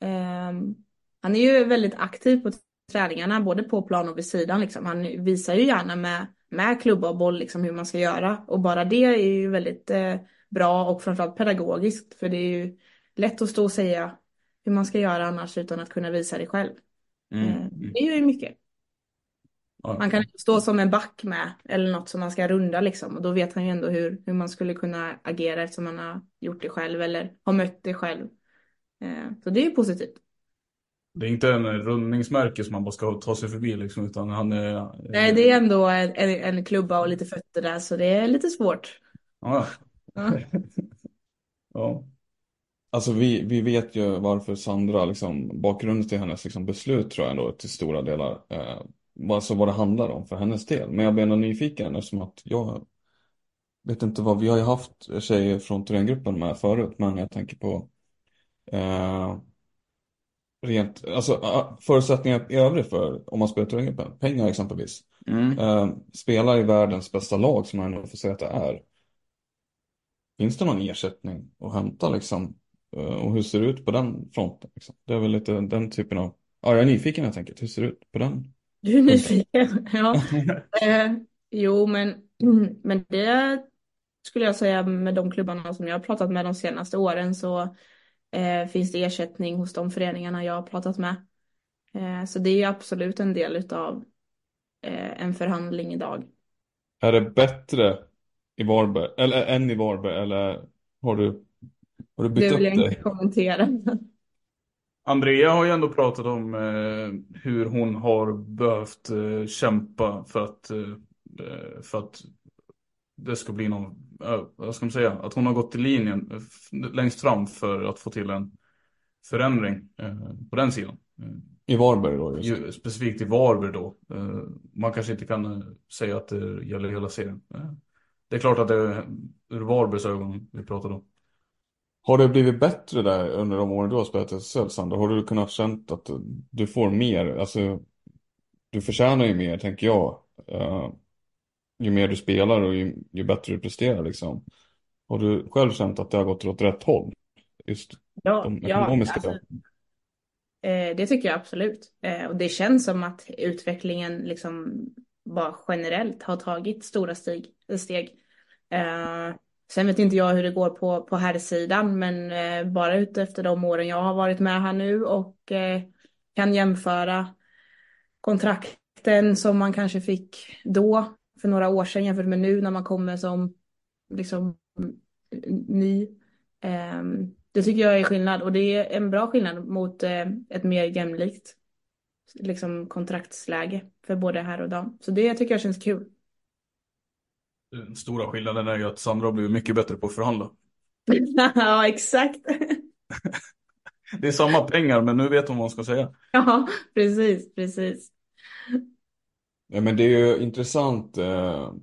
Ehm, han är ju väldigt aktiv på träningarna, både på plan och vid sidan. Liksom. Han visar ju gärna med, med klubba och boll liksom, hur man ska göra. Och bara det är ju väldigt eh, bra och framförallt pedagogiskt. För det är ju lätt att stå och säga hur man ska göra annars utan att kunna visa det själv. Mm. Eh, Det är ju mycket. Ja. Man kan stå som en back med eller något som man ska runda liksom och då vet han ju ändå hur, hur man skulle kunna agera eftersom man har gjort det själv eller har mött det själv. Eh, Så det är ju positivt. Det är inte en rundningsmärke som man bara ska ta sig förbi liksom, utan han är... Nej, det är ändå en, en, en klubba och lite fötter där så det är lite svårt. Ja. Ja. ja. Alltså vi, vi vet ju varför Sandra, liksom, bakgrunden till hennes liksom, beslut tror jag ändå till stora delar. Eh, alltså vad det handlar om för hennes del. Men jag blir ändå nyfiken eftersom att jag vet inte vad, vi har ju haft tjejer från Thorengruppen med förut, men jag tänker på eh, rent, alltså förutsättningar i övrigt för om man spelar Thorengruppen, pengar exempelvis. Mm. Eh, spelar i världens bästa lag som man ändå får säga att det är. Finns det någon ersättning att hämta liksom? Eh, Och hur ser det ut på den fronten? Liksom? Det är väl lite den typen av, ja jag är nyfiken helt enkelt. Hur ser det ut på den? Du är nyfiken? Ja. Eh, jo, men, men det skulle jag säga med de klubbarna som jag har pratat med de senaste åren så eh, finns det ersättning hos de föreningarna jag har pratat med. Eh, så det är ju absolut en del utav eh, en förhandling idag. Är det bättre i Varberg, eller än i Varberg, eller har du, har du bytt Det upp vill jag inte dig? kommentera. Andrea har ju ändå pratat om eh, hur hon har behövt eh, kämpa för att, eh, för att det ska bli någon, eh, vad ska man säga, att hon har gått i linjen eh, längst fram för att få till en förändring eh, på den sidan. Eh, I Varberg då? Just. ju, specifikt i Varberg då. Eh, man kanske inte kan eh, säga att det gäller hela serien. Eh, det är klart att det är ur Varbergs ögon vi pratar om. Har det blivit bättre där under de åren du har spelat i SSL, Sandra? Har du kunnat känt att du får mer? Alltså, du förtjänar ju mer, tänker jag. Uh, ju mer du spelar och ju, ju bättre du presterar liksom. Har du själv känt att det har gått åt rätt håll? Just Ja, de ja, ekonomiska. alltså, eh, det tycker jag absolut. Eh, och det känns som att utvecklingen liksom bara generellt har tagit stora steg. steg. Eh, sen vet inte jag hur det går på, på herrsidan, men eh, bara utefter de åren jag har varit med här nu och eh, kan jämföra kontrakten som man kanske fick då för några år sedan jämfört med nu när man kommer som liksom ny. Eh, det tycker jag är skillnad och det är en bra skillnad mot eh, ett mer jämlikt liksom kontraktsläge för både herr och dam. Så det tycker jag känns kul. Den stora skillnaden är ju att Sandra har blivit mycket bättre på att förhandla. ja, exakt. Det är samma pengar men nu vet hon vad hon ska säga. ja, precis, precis. Ja, men det är ju intressant. Eh,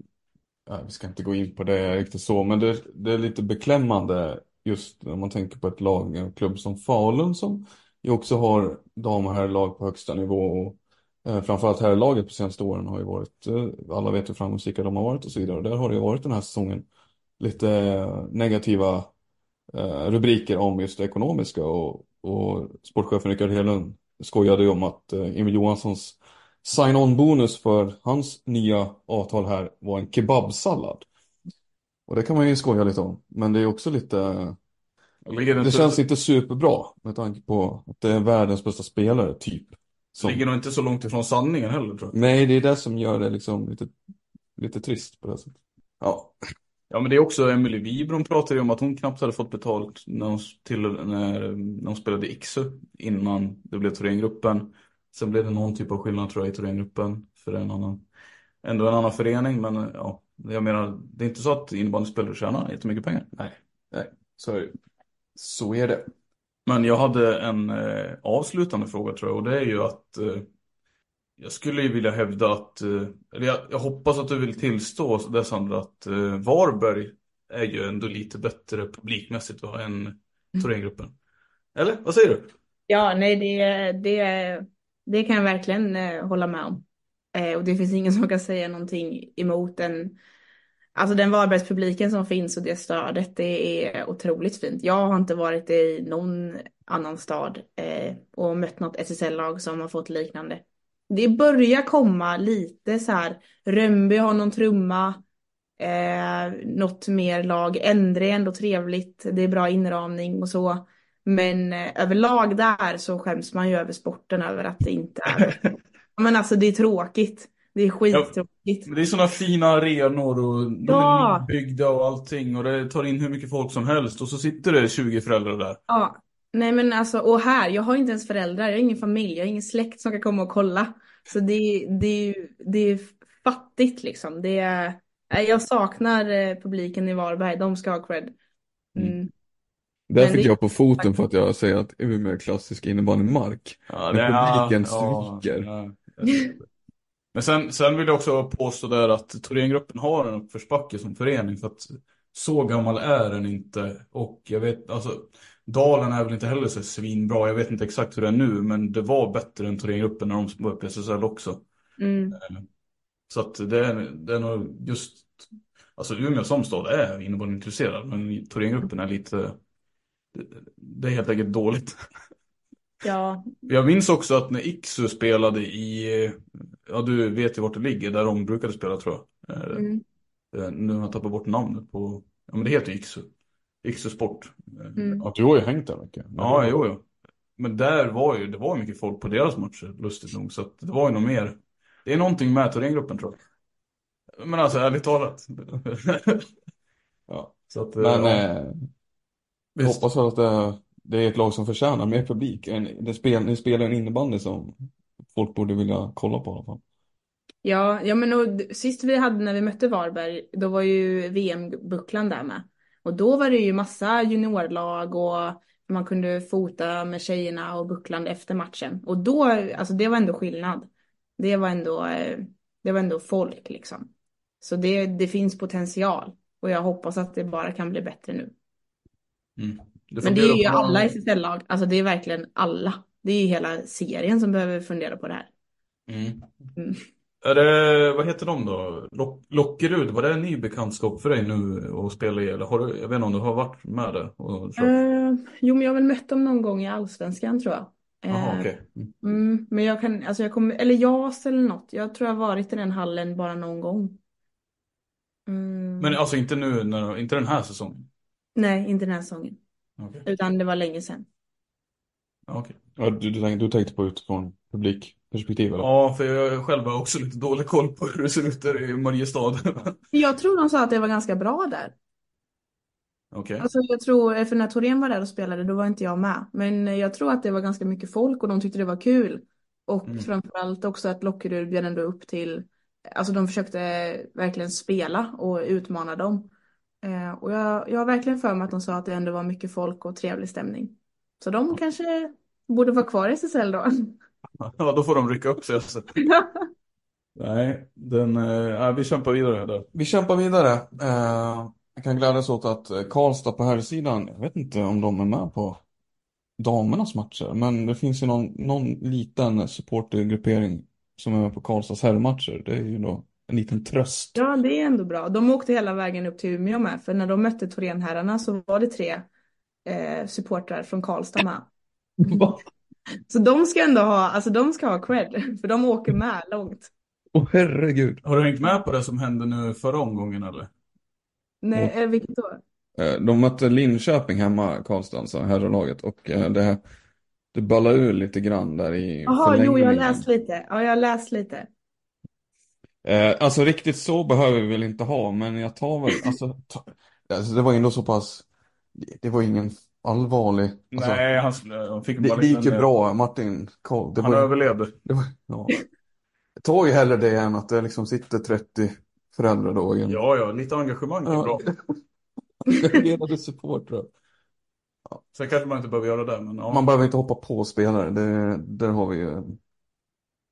vi ska inte gå in på det riktigt så, men det, det är lite beklämmande just när man tänker på ett lag, en klubb som Falun som ju också har dam och herrlag på högsta nivå. Och, eh, framförallt herrlaget på senaste åren har ju varit, eh, alla vet hur framgångsrika de har varit och så vidare. Och där har det ju varit den här säsongen lite eh, negativa rubriker om just det ekonomiska och, och sportchefen Rickard Hedlund skojade ju om att Emil Johanssons sign-on-bonus för hans nya avtal här var en kebabsallad. Och det kan man ju skoja lite om. Men det är också lite... Det Det inte, känns inte superbra med tanke på att det är världens bästa spelare, typ. Som... ligger nog inte så långt ifrån sanningen heller tror jag. Nej, det är det som gör det liksom lite, lite trist på det sättet. Ja. Ja men det är också Emily Wibron pratade ju om att hon knappt hade fått betalt när hon, till, när, när hon spelade Iksu innan det blev Thorengruppen. Sen blev det någon typ av skillnad tror jag i Thorengruppen för en annan, ändå en annan förening men ja, jag menar det är inte så att innebandyspelare tjänar jättemycket pengar. Nej, nej, så är det. Så är det. Men jag hade en eh, avslutande fråga tror jag och det är ju att eh, jag skulle ju vilja hävda att, eh, eller jag, jag hoppas att du vill tillstå det Sandra, att eh, Varberg är ju ändå lite bättre publikmässigt va, än Thorengruppen. Eller vad säger du? Ja, nej, det, det, det kan jag verkligen eh, hålla med om. Och det finns ingen som kan säga någonting emot den. Alltså den Varbergspubliken som finns och det stödet, det är otroligt fint. Jag har inte varit i någon annan stad eh, och mött något SSL-lag som har fått liknande. Det börjar komma lite så här, Rönnby har någon trumma, eh, något mer lag, Endre är ändå trevligt, det är bra inramning och så. Men eh, överlag där så skäms man ju över sporten över att det inte är. Men alltså det är tråkigt. Det är skittråkigt. Men det är sådana fina arenor och de Ja. är nybyggda och allting och det tar in hur mycket folk som helst och så sitter det 20 föräldrar där. Ja, nej men alltså, och här, jag har inte ens föräldrar, jag har ingen familj, jag har ingen släkt som kan komma och kolla. Så det, det, det är fattigt liksom. Det är, jag saknar eh, publiken i Varberg, de ska ha cred. Mm. Där Men fick det- jag på foten för att jag säger att Umeå är klassisk innebandymark. Ja, Men publiken ja, sviker. ja. Men sen, sen vill jag också påstå där att Thorengruppen har en uppförsbacke som förening för att så gammal är den inte. Och jag vet, alltså Dalen är väl inte heller så svinbra. Jag vet inte exakt hur det är nu, men det var bättre än Thorengruppen när de var uppe i SSL också. Mm. Så att det är, det är nog just, alltså Umeå som stad är innebandyintresserad, men Thorengruppen är lite, det, det är helt enkelt dåligt. Ja, Jag minns också att när Iksu spelade i, ja du vet ju vart det ligger, där de brukade spela tror jag. Eh, mm. eh, Nu har jag tappat bort namnet på, ja men det heter ju Iksu. Iksu Sport. Eh, Mm. Ja, du har ju hängt där mycket. Ja, jo, jo. Men där var ju, det var ju mycket folk på deras matcher, lustigt nog. Så att det var ju nog mer, det är någonting med Thorengruppen tror jag. Men alltså ärligt talat. ja, så att, Men ja, eh, hoppas att det, det är ett lag som förtjänar mer publik. En, det spel, ni spelar en innebandy som folk borde vilja kolla på i alla fall. Ja, ja men och, sist vi hade när vi mötte Varberg, då var ju VM-bucklan där med. Och då var det ju massa juniorlag och man kunde fota med tjejerna och bucklan efter matchen. Och då, alltså det var ändå skillnad. Det var ändå, eh, det var ändå folk liksom. Så det, det finns potential. Och jag hoppas att det bara kan bli bättre nu. Mm. Men det är ju på- alla SSL-lag, alltså det är verkligen alla. Det är ju hela serien som behöver fundera på det här. Mm. Mm. Är det, vad heter de då? Lock, Lockerud, var det en ny bekantskap för dig nu att spela i? Eller har du, jag vet inte om du har varit med där och? Eh, jo, men jag har väl mött dem någon gång i Allsvenskan tror jag. Eh, okej. Mm. mm, men jag kan, alltså jag kommer, eller JAS eller något. Jag tror jag har varit i den hallen bara någon gång. Mm. Men alltså inte nu, när, inte den här säsongen? Nej, inte den här säsongen. Okej. Utan det var länge sedan. Ja, du, du, tänkte, du tänkte på utifrån publikperspektiv eller? Ja, för jag själv har också lite dålig koll på hur det ser ut där i Mariestad. Jag tror de sa att det var ganska bra där. Okej. Alltså jag tror, för när Torén var där och spelade då var inte jag med. Men jag tror att det var ganska mycket folk och de tyckte det var kul. Och Mm. framförallt också att Lockerud bjöd ändå upp till, alltså de försökte verkligen spela och utmana dem. Eh, och jag, jag har verkligen för mig att de sa att det ändå var mycket folk och trevlig stämning. Så de kanske borde vara kvar i SSL då. Ja, då får de rycka upp sig. Alltså. Nej, den, eh, ja, vi kämpar vidare där. Vi kämpar vidare. Eh, jag kan glädjas åt att Karlstad på här sidan, jag vet inte om de är med på damernas matcher, men det finns ju någon, någon liten supportergruppering som är med på Karlstads herrmatcher. Det är ju då en liten tröst. Ja, det är ändå bra. De åkte hela vägen upp till Umeå med, för när de mötte Thorénherrarna så var det tre eh, supportrar från Karlstad med. Så de ska ändå ha, alltså de ska ha cred, för de åker med långt. Åh herregud. Har du hängt med på det som hände nu förra omgången eller? Nej, eh, vilket då? Eh, De mötte Linköping hemma, Karlstad, alltså herrlaget. Och eh, det, det ballade ur lite grann där i Jaha, jo, jag har förlängningen. läst lite. Ja, jag har läst lite. Eh, alltså riktigt så behöver vi väl inte ha, men jag tar väl, alltså, ta, alltså det var ändå så pass, det, det var ingen allvarlig, alltså, Nej, han, han fick bara det gick ju bra, Martin det Han var, överlevde. det var, ja. Tar ju hellre det än att det liksom sitter 30 föräldrar då i en Ja, ja, lite engagemang är Ja. bra. engagerade supportrar. Sen kanske man inte behöver göra det, men ja. Man behöver inte hoppa på spelare, det, där har vi ju,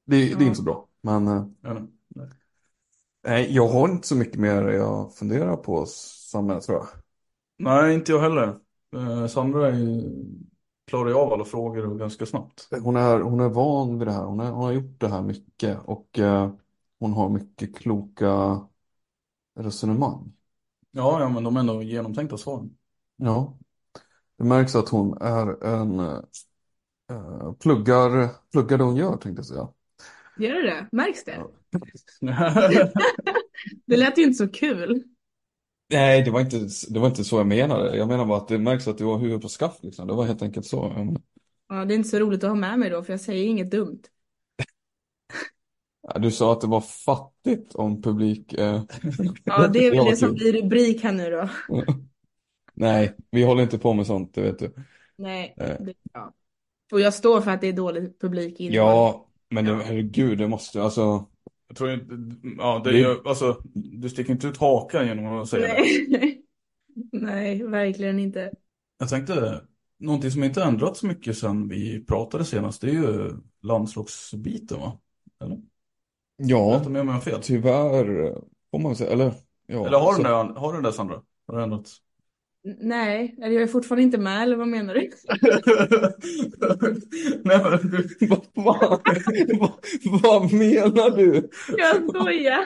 det, det är inte så bra, men eh, Ja, nej. jag har inte så mycket mer jag funderar på, Samme, tror jag. Nej, inte jag heller. Eh, Sandra är ju- klarar ju av alla frågor ganska snabbt. Hon är, hon är van vid det här. Hon, är, hon har gjort det här mycket och eh, hon har mycket kloka resonemang. Ja, ja, men de är ändå genomtänkta svar. Ja, det märks att hon är en eh, pluggar, pluggar det hon gör tänkte jag säga. Gör det det? Märks det? Det lät ju inte så kul. Nej, det var inte, det var inte så jag menade. Jag menar bara att det märks att du har huvudet på skaft liksom. Det var helt enkelt så. Ja, det är inte så roligt att ha med mig då, för jag säger inget dumt. Du sa att det var fattigt om publik. Eh, Ja, det är väl det som blir rubrik här nu då. Nej, vi håller inte på med sånt, det vet du. Nej, Eh. det, ja. Och jag står för att det är dålig publik i Ja, men det, herregud, det måste alltså. Jag tror inte, ja, det är Det- ju, alltså, du sticker inte ut hakan genom att säga det. Nej. Nej, verkligen inte. Jag tänkte, någonting som inte ändrats så mycket sedan vi pratade senast, det är ju landslagsbiten va? Eller? Ja, Jag tar med mig fel. tyvärr eh, får man väl säga. Eller, ja. Eller har så- den där, har den där Sandra? Har det ändrats? Nej, eller jag är fortfarande inte med, eller vad menar du? Nej men Vad vad, vad menar du? Jag skojar.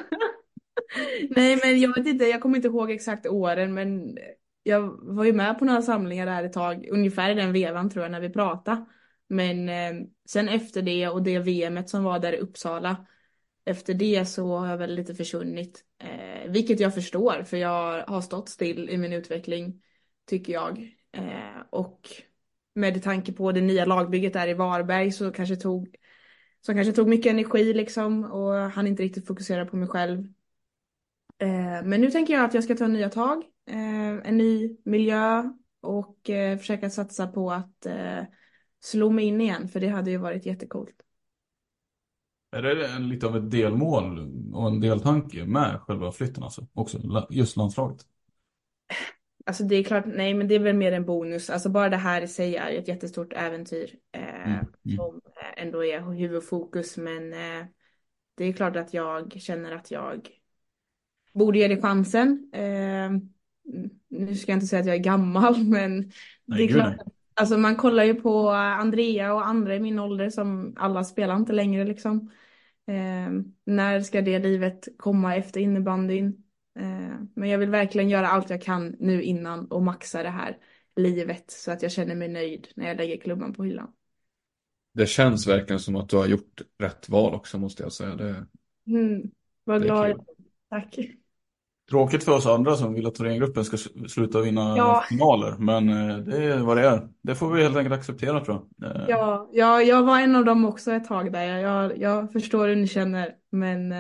Nej, men jag vet inte, jag kommer inte ihåg exakt åren, men jag var ju med på några samlingar där ett tag, ungefär i den vevan tror jag, när vi pratade. Men eh, sen efter det och det VMet som var där i Uppsala, efter det så har jag väl lite försvunnit. Eh, vilket jag förstår, för jag har stått still i min utveckling, tycker jag. Eh, och med tanke på det nya lagbygget där i Varberg så kanske tog som kanske tog mycket energi liksom och han inte riktigt fokusera på mig själv. Eh, men nu tänker jag att jag ska ta nya tag, eh, en ny miljö och eh, försöka satsa på att eh, slå mig in igen för det hade ju varit jättecoolt. Är det en, lite av ett delmål och en deltanke med själva flytten alltså? Också just landslaget? Alltså det är klart, nej men det är väl mer en bonus. Alltså bara det här i sig är ett jättestort äventyr. Eh, Mm, mm. Som eh, ändå är huvudfokus. Men eh, det är klart att jag känner att jag borde ge det chansen. Eh, nu ska jag inte säga att jag är gammal men det Nej, är gud, klart. Alltså man kollar ju på Andrea och andra i min ålder som alla spelar inte längre liksom. Eh, när ska det livet komma efter innebandyn? Eh, men jag vill verkligen göra allt jag kan nu innan och maxa det här livet så att jag känner mig nöjd när jag lägger klubban på hyllan. Det känns verkligen som att du har gjort rätt val också måste jag säga. Det, Mm, vad glad jag. Tack. Tråkigt för oss andra som vill att Thorengruppen ska sluta vinna Ja. finaler. Men eh, det är vad det är. Det får vi helt enkelt acceptera tror jag. Eh, Ja, ja, jag var en av dem också ett tag där. Jag, jag, förstår hur ni känner. Men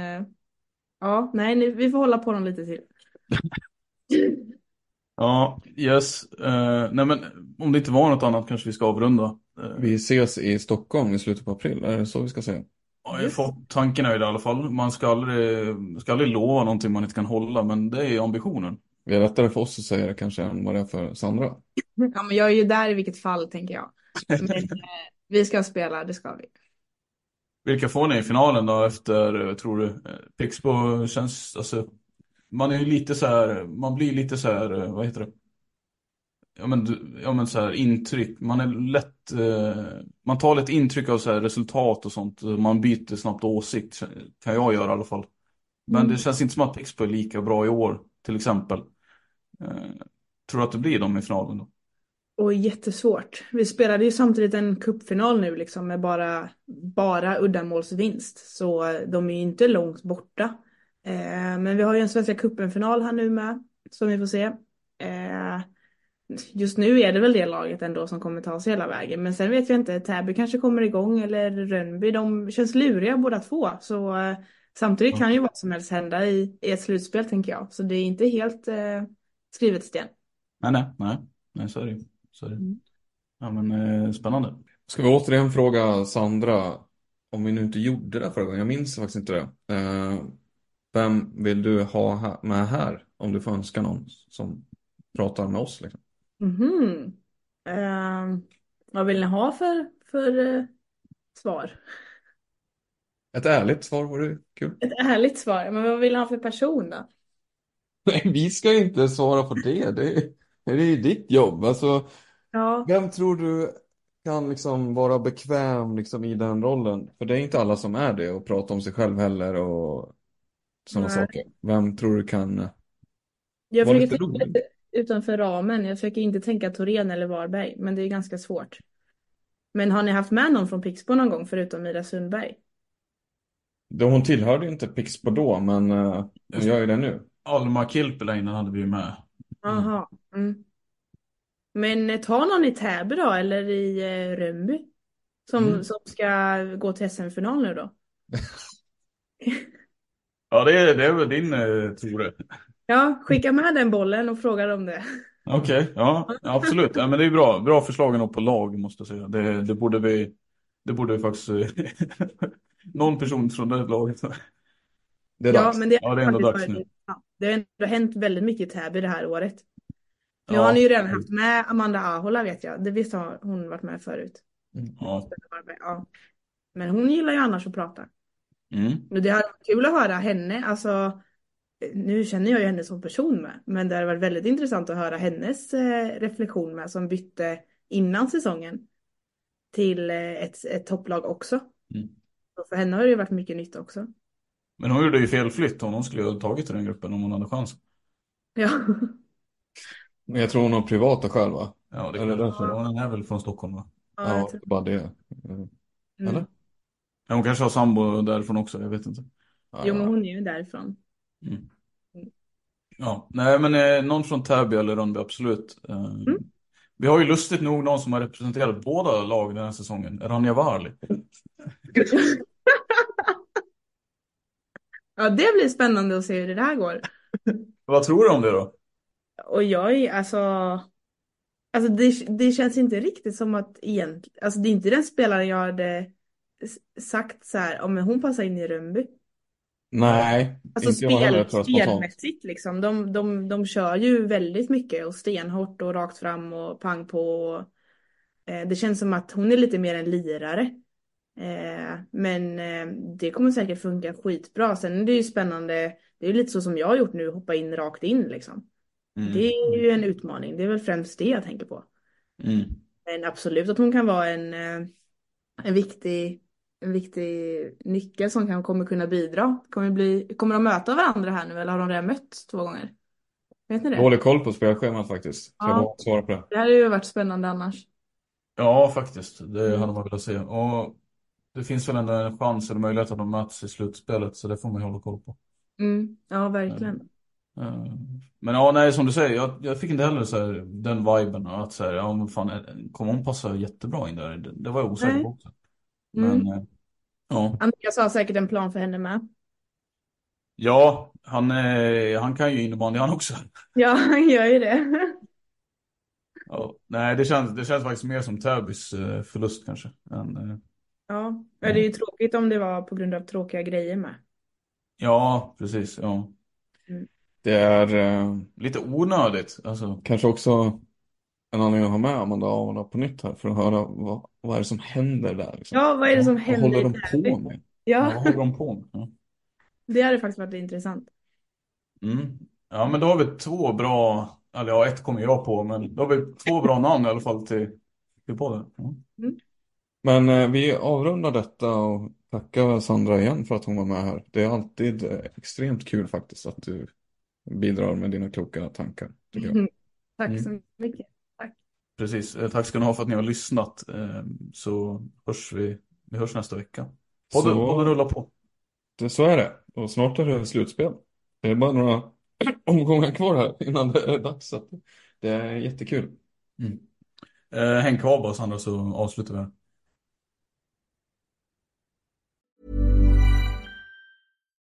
ja, nej, ni, vi får hålla på dem lite till. Ja, yes. Eh, nej men om det inte var något annat kanske vi ska avrunda. Eh, vi ses i Stockholm i slutet på april, är det så vi ska säga? Ja, fått tanken är i alla fall. Man ska aldrig, ska aldrig lova någonting man inte kan hålla, men det är ambitionen. Det är lättare för oss att säga det kanske än vad det är för Sandra. Ja, men jag är ju där i vilket fall, tänker jag. Men eh, vi ska spela, det ska vi. Vilka får ni i finalen då efter, eh, tror du? Eh, Pixbo känns, alltså, man är ju lite så här, man blir lite så här, eh, vad heter det? Ja men, ja men så här intryck, man är lätt, eh, man tar lite intryck av så här resultat och sånt, man byter snabbt åsikt, kan jag göra i alla fall. Men Mm. det känns inte som att Pixbo är lika bra i år, till exempel. Eh, tror du att det blir dem i finalen då? Och jättesvårt. Vi spelade ju samtidigt en cupfinal nu liksom med bara, bara uddamålsvinst. Så de är ju inte långt borta. Eh, men vi har ju en Svenska cupen-final här nu med. Som vi får se. Eh, just nu är det väl det laget ändå som kommer ta sig hela vägen. Men sen vet jag inte, Täby kanske kommer igång eller Rönnby. De känns luriga båda två. Så eh, samtidigt kan ju vad som helst hända i, i ett slutspel tänker jag. Så det är inte helt eh, skrivet sten. Nej, nej, nej, nej så är det ju. Så är det. Mm. Ja men eh, spännande. Ska vi återigen fråga Sandra, om vi nu inte gjorde det förra gången, jag minns faktiskt inte det. Eh, vem vill du ha med här, om du får önska någon som pratar med oss? Liksom? Mhm. Ehm, vad vill ni ha för, för eh, svar? Ett ärligt svar vore kul. Ett ärligt svar. Men vad vill ni ha för person då? Nej, vi ska inte svara på det. Det är, det är ju ditt jobb. Alltså, Ja, vem tror du kan liksom vara bekväm liksom i den rollen? För det är inte alla som är det och prata om sig själv heller och sådana saker. Vem tror du kan? jag Var försöker lite rolig. utanför ramen. Jag försöker inte tänka Torén eller Varberg, men det är ganska svårt. Men har ni haft med någon från Pixbo någon gång förutom Mira Sundberg? Då hon tillhörde ju inte Pixbo då, men uh, hon gör ju det nu. Alma Kilpeläinen hade vi ju med. Jaha. Mm. Men eh, ta någon i Täby då, eller i eh, Rönnby? Som, Mm. som ska gå till SM-final nu då? Ja, det är, det är väl din eh, Tore. Ja, skicka med den bollen och fråga dem det. Okej, ja, absolut. Ja, men det är bra. Bra förslag ändå på lag, måste jag säga. Det, det borde vi, det borde vi faktiskt, eh, någon person från det laget. Det är Ja, dags. men det, Ja, det är ändå dags nu. Det har ändå hänt väldigt mycket i Täby det här året. Nu Ja. har ni ju redan haft med Amanda Ahola vet jag. Det visst har hon varit med förut. Ja. Ja. Men hon gillar ju annars att prata. Mm. Och det hade varit kul att höra henne. Alltså, nu känner jag ju henne som person med. Men det hade varit väldigt intressant att höra hennes eh, reflektion med. Som bytte innan säsongen. Till eh, ett, ett topplag också. Mm. Och för henne har det ju varit mycket nytt också. Men hon gjorde ju fel flytt. Hon skulle ju ha tagit till den gruppen om hon hade chans. Ja. Men jag tror hon har privata skäl va? Ja, det kan därför. Hon är väl från Stockholm va? Ja, Ja, tror- bara det. mm. Eller? Ja, hon kanske har sambo därifrån också, jag vet inte. Ja, Jo, men ja. hon är ju därifrån. Mm. Ja, nej men eh, någon från Täby eller Rönnby, absolut. Eh, Mm. Vi har ju lustigt nog någon som har representerat båda lag den här säsongen, Rania Varli. Ja, det blir spännande att se hur det där går. Vad tror du om det då? Och jag är alltså... Alltså det, det känns inte riktigt som att egentligen... Alltså det är inte den spelaren jag hade sagt så här, om hon passar in i Rönnby. Nej, Alltså inte jag heller spel, tror jag spelmässigt liksom. De, de, de kör ju väldigt mycket och stenhårt och rakt fram och pang på. Eh, det känns som att hon är lite mer en lirare. Eh, men eh, det kommer säkert funka skitbra. Sen är det ju spännande. Det är ju lite så som jag har gjort nu, hoppa in rakt in liksom. Mm. Det är ju en utmaning. Det är väl främst det jag tänker på. Mm. Men absolut att hon kan vara en, eh, en viktig en viktig nyckel som kan, kommer kunna bidra. Kommer, bli, kommer de möta varandra här nu eller har de redan mött två gånger? Vet ni det? Dålig koll på spelschemat faktiskt. Så jag Ja. inte svara på det. Det hade ju varit spännande annars. Ja, faktiskt. Det Mm. hade man velat se. Och det finns väl ändå en chans eller möjlighet att de möts i slutspelet, så det får man ju hålla koll på. Mm, ja, verkligen. Eh, Men ja, nej, som du säger, jag, jag fick inte heller så här, den viben att så här, ja men fan, kommer hon passa jättebra in där? Det, det var jag osäker på också. Men, Mm. ja. Andreas har säkert en plan för henne med. Ja, han, eh, han kan ju innebandy han också. Ja, han gör ju det. Ja, nej, det känns, det känns faktiskt mer som Täbys förlust kanske. Än, Ja, det är ju tråkigt om det var på grund av tråkiga grejer med. ja, precis. Ja. Det är eh, Lite onödigt. Alltså, kanske också en anledning att ha med Amanda Avala på nytt här för att höra vad, vad är det som händer där. Liksom. Ja, vad är det som Vad händer håller i de på med? ja, vad håller de på med? Ja. det hade faktiskt varit intressant. Mm. Ja, men då har vi två bra, eller ja, ett kommer jag på, men då har vi två bra namn i alla fall till, till podden. Ja. Men eh, vi avrundar detta och tackar Sandra igen för att hon var med här. Det är alltid eh, extremt kul faktiskt att du bidrar med dina kloka tankar. Jag. Tack Mm. så mycket. Precis, Eh, tack ska ni ha för att ni har lyssnat. Eh, Så hörs vi, vi hörs nästa vecka. Podden, Så- podden rullar på. Det, så är det. Och snart är det slutspel. Det är bara några omgångar kvar här innan det är dags. Så att det är jättekul. Mm. Eh, häng kvar bara Sandra så avslutar vi. här.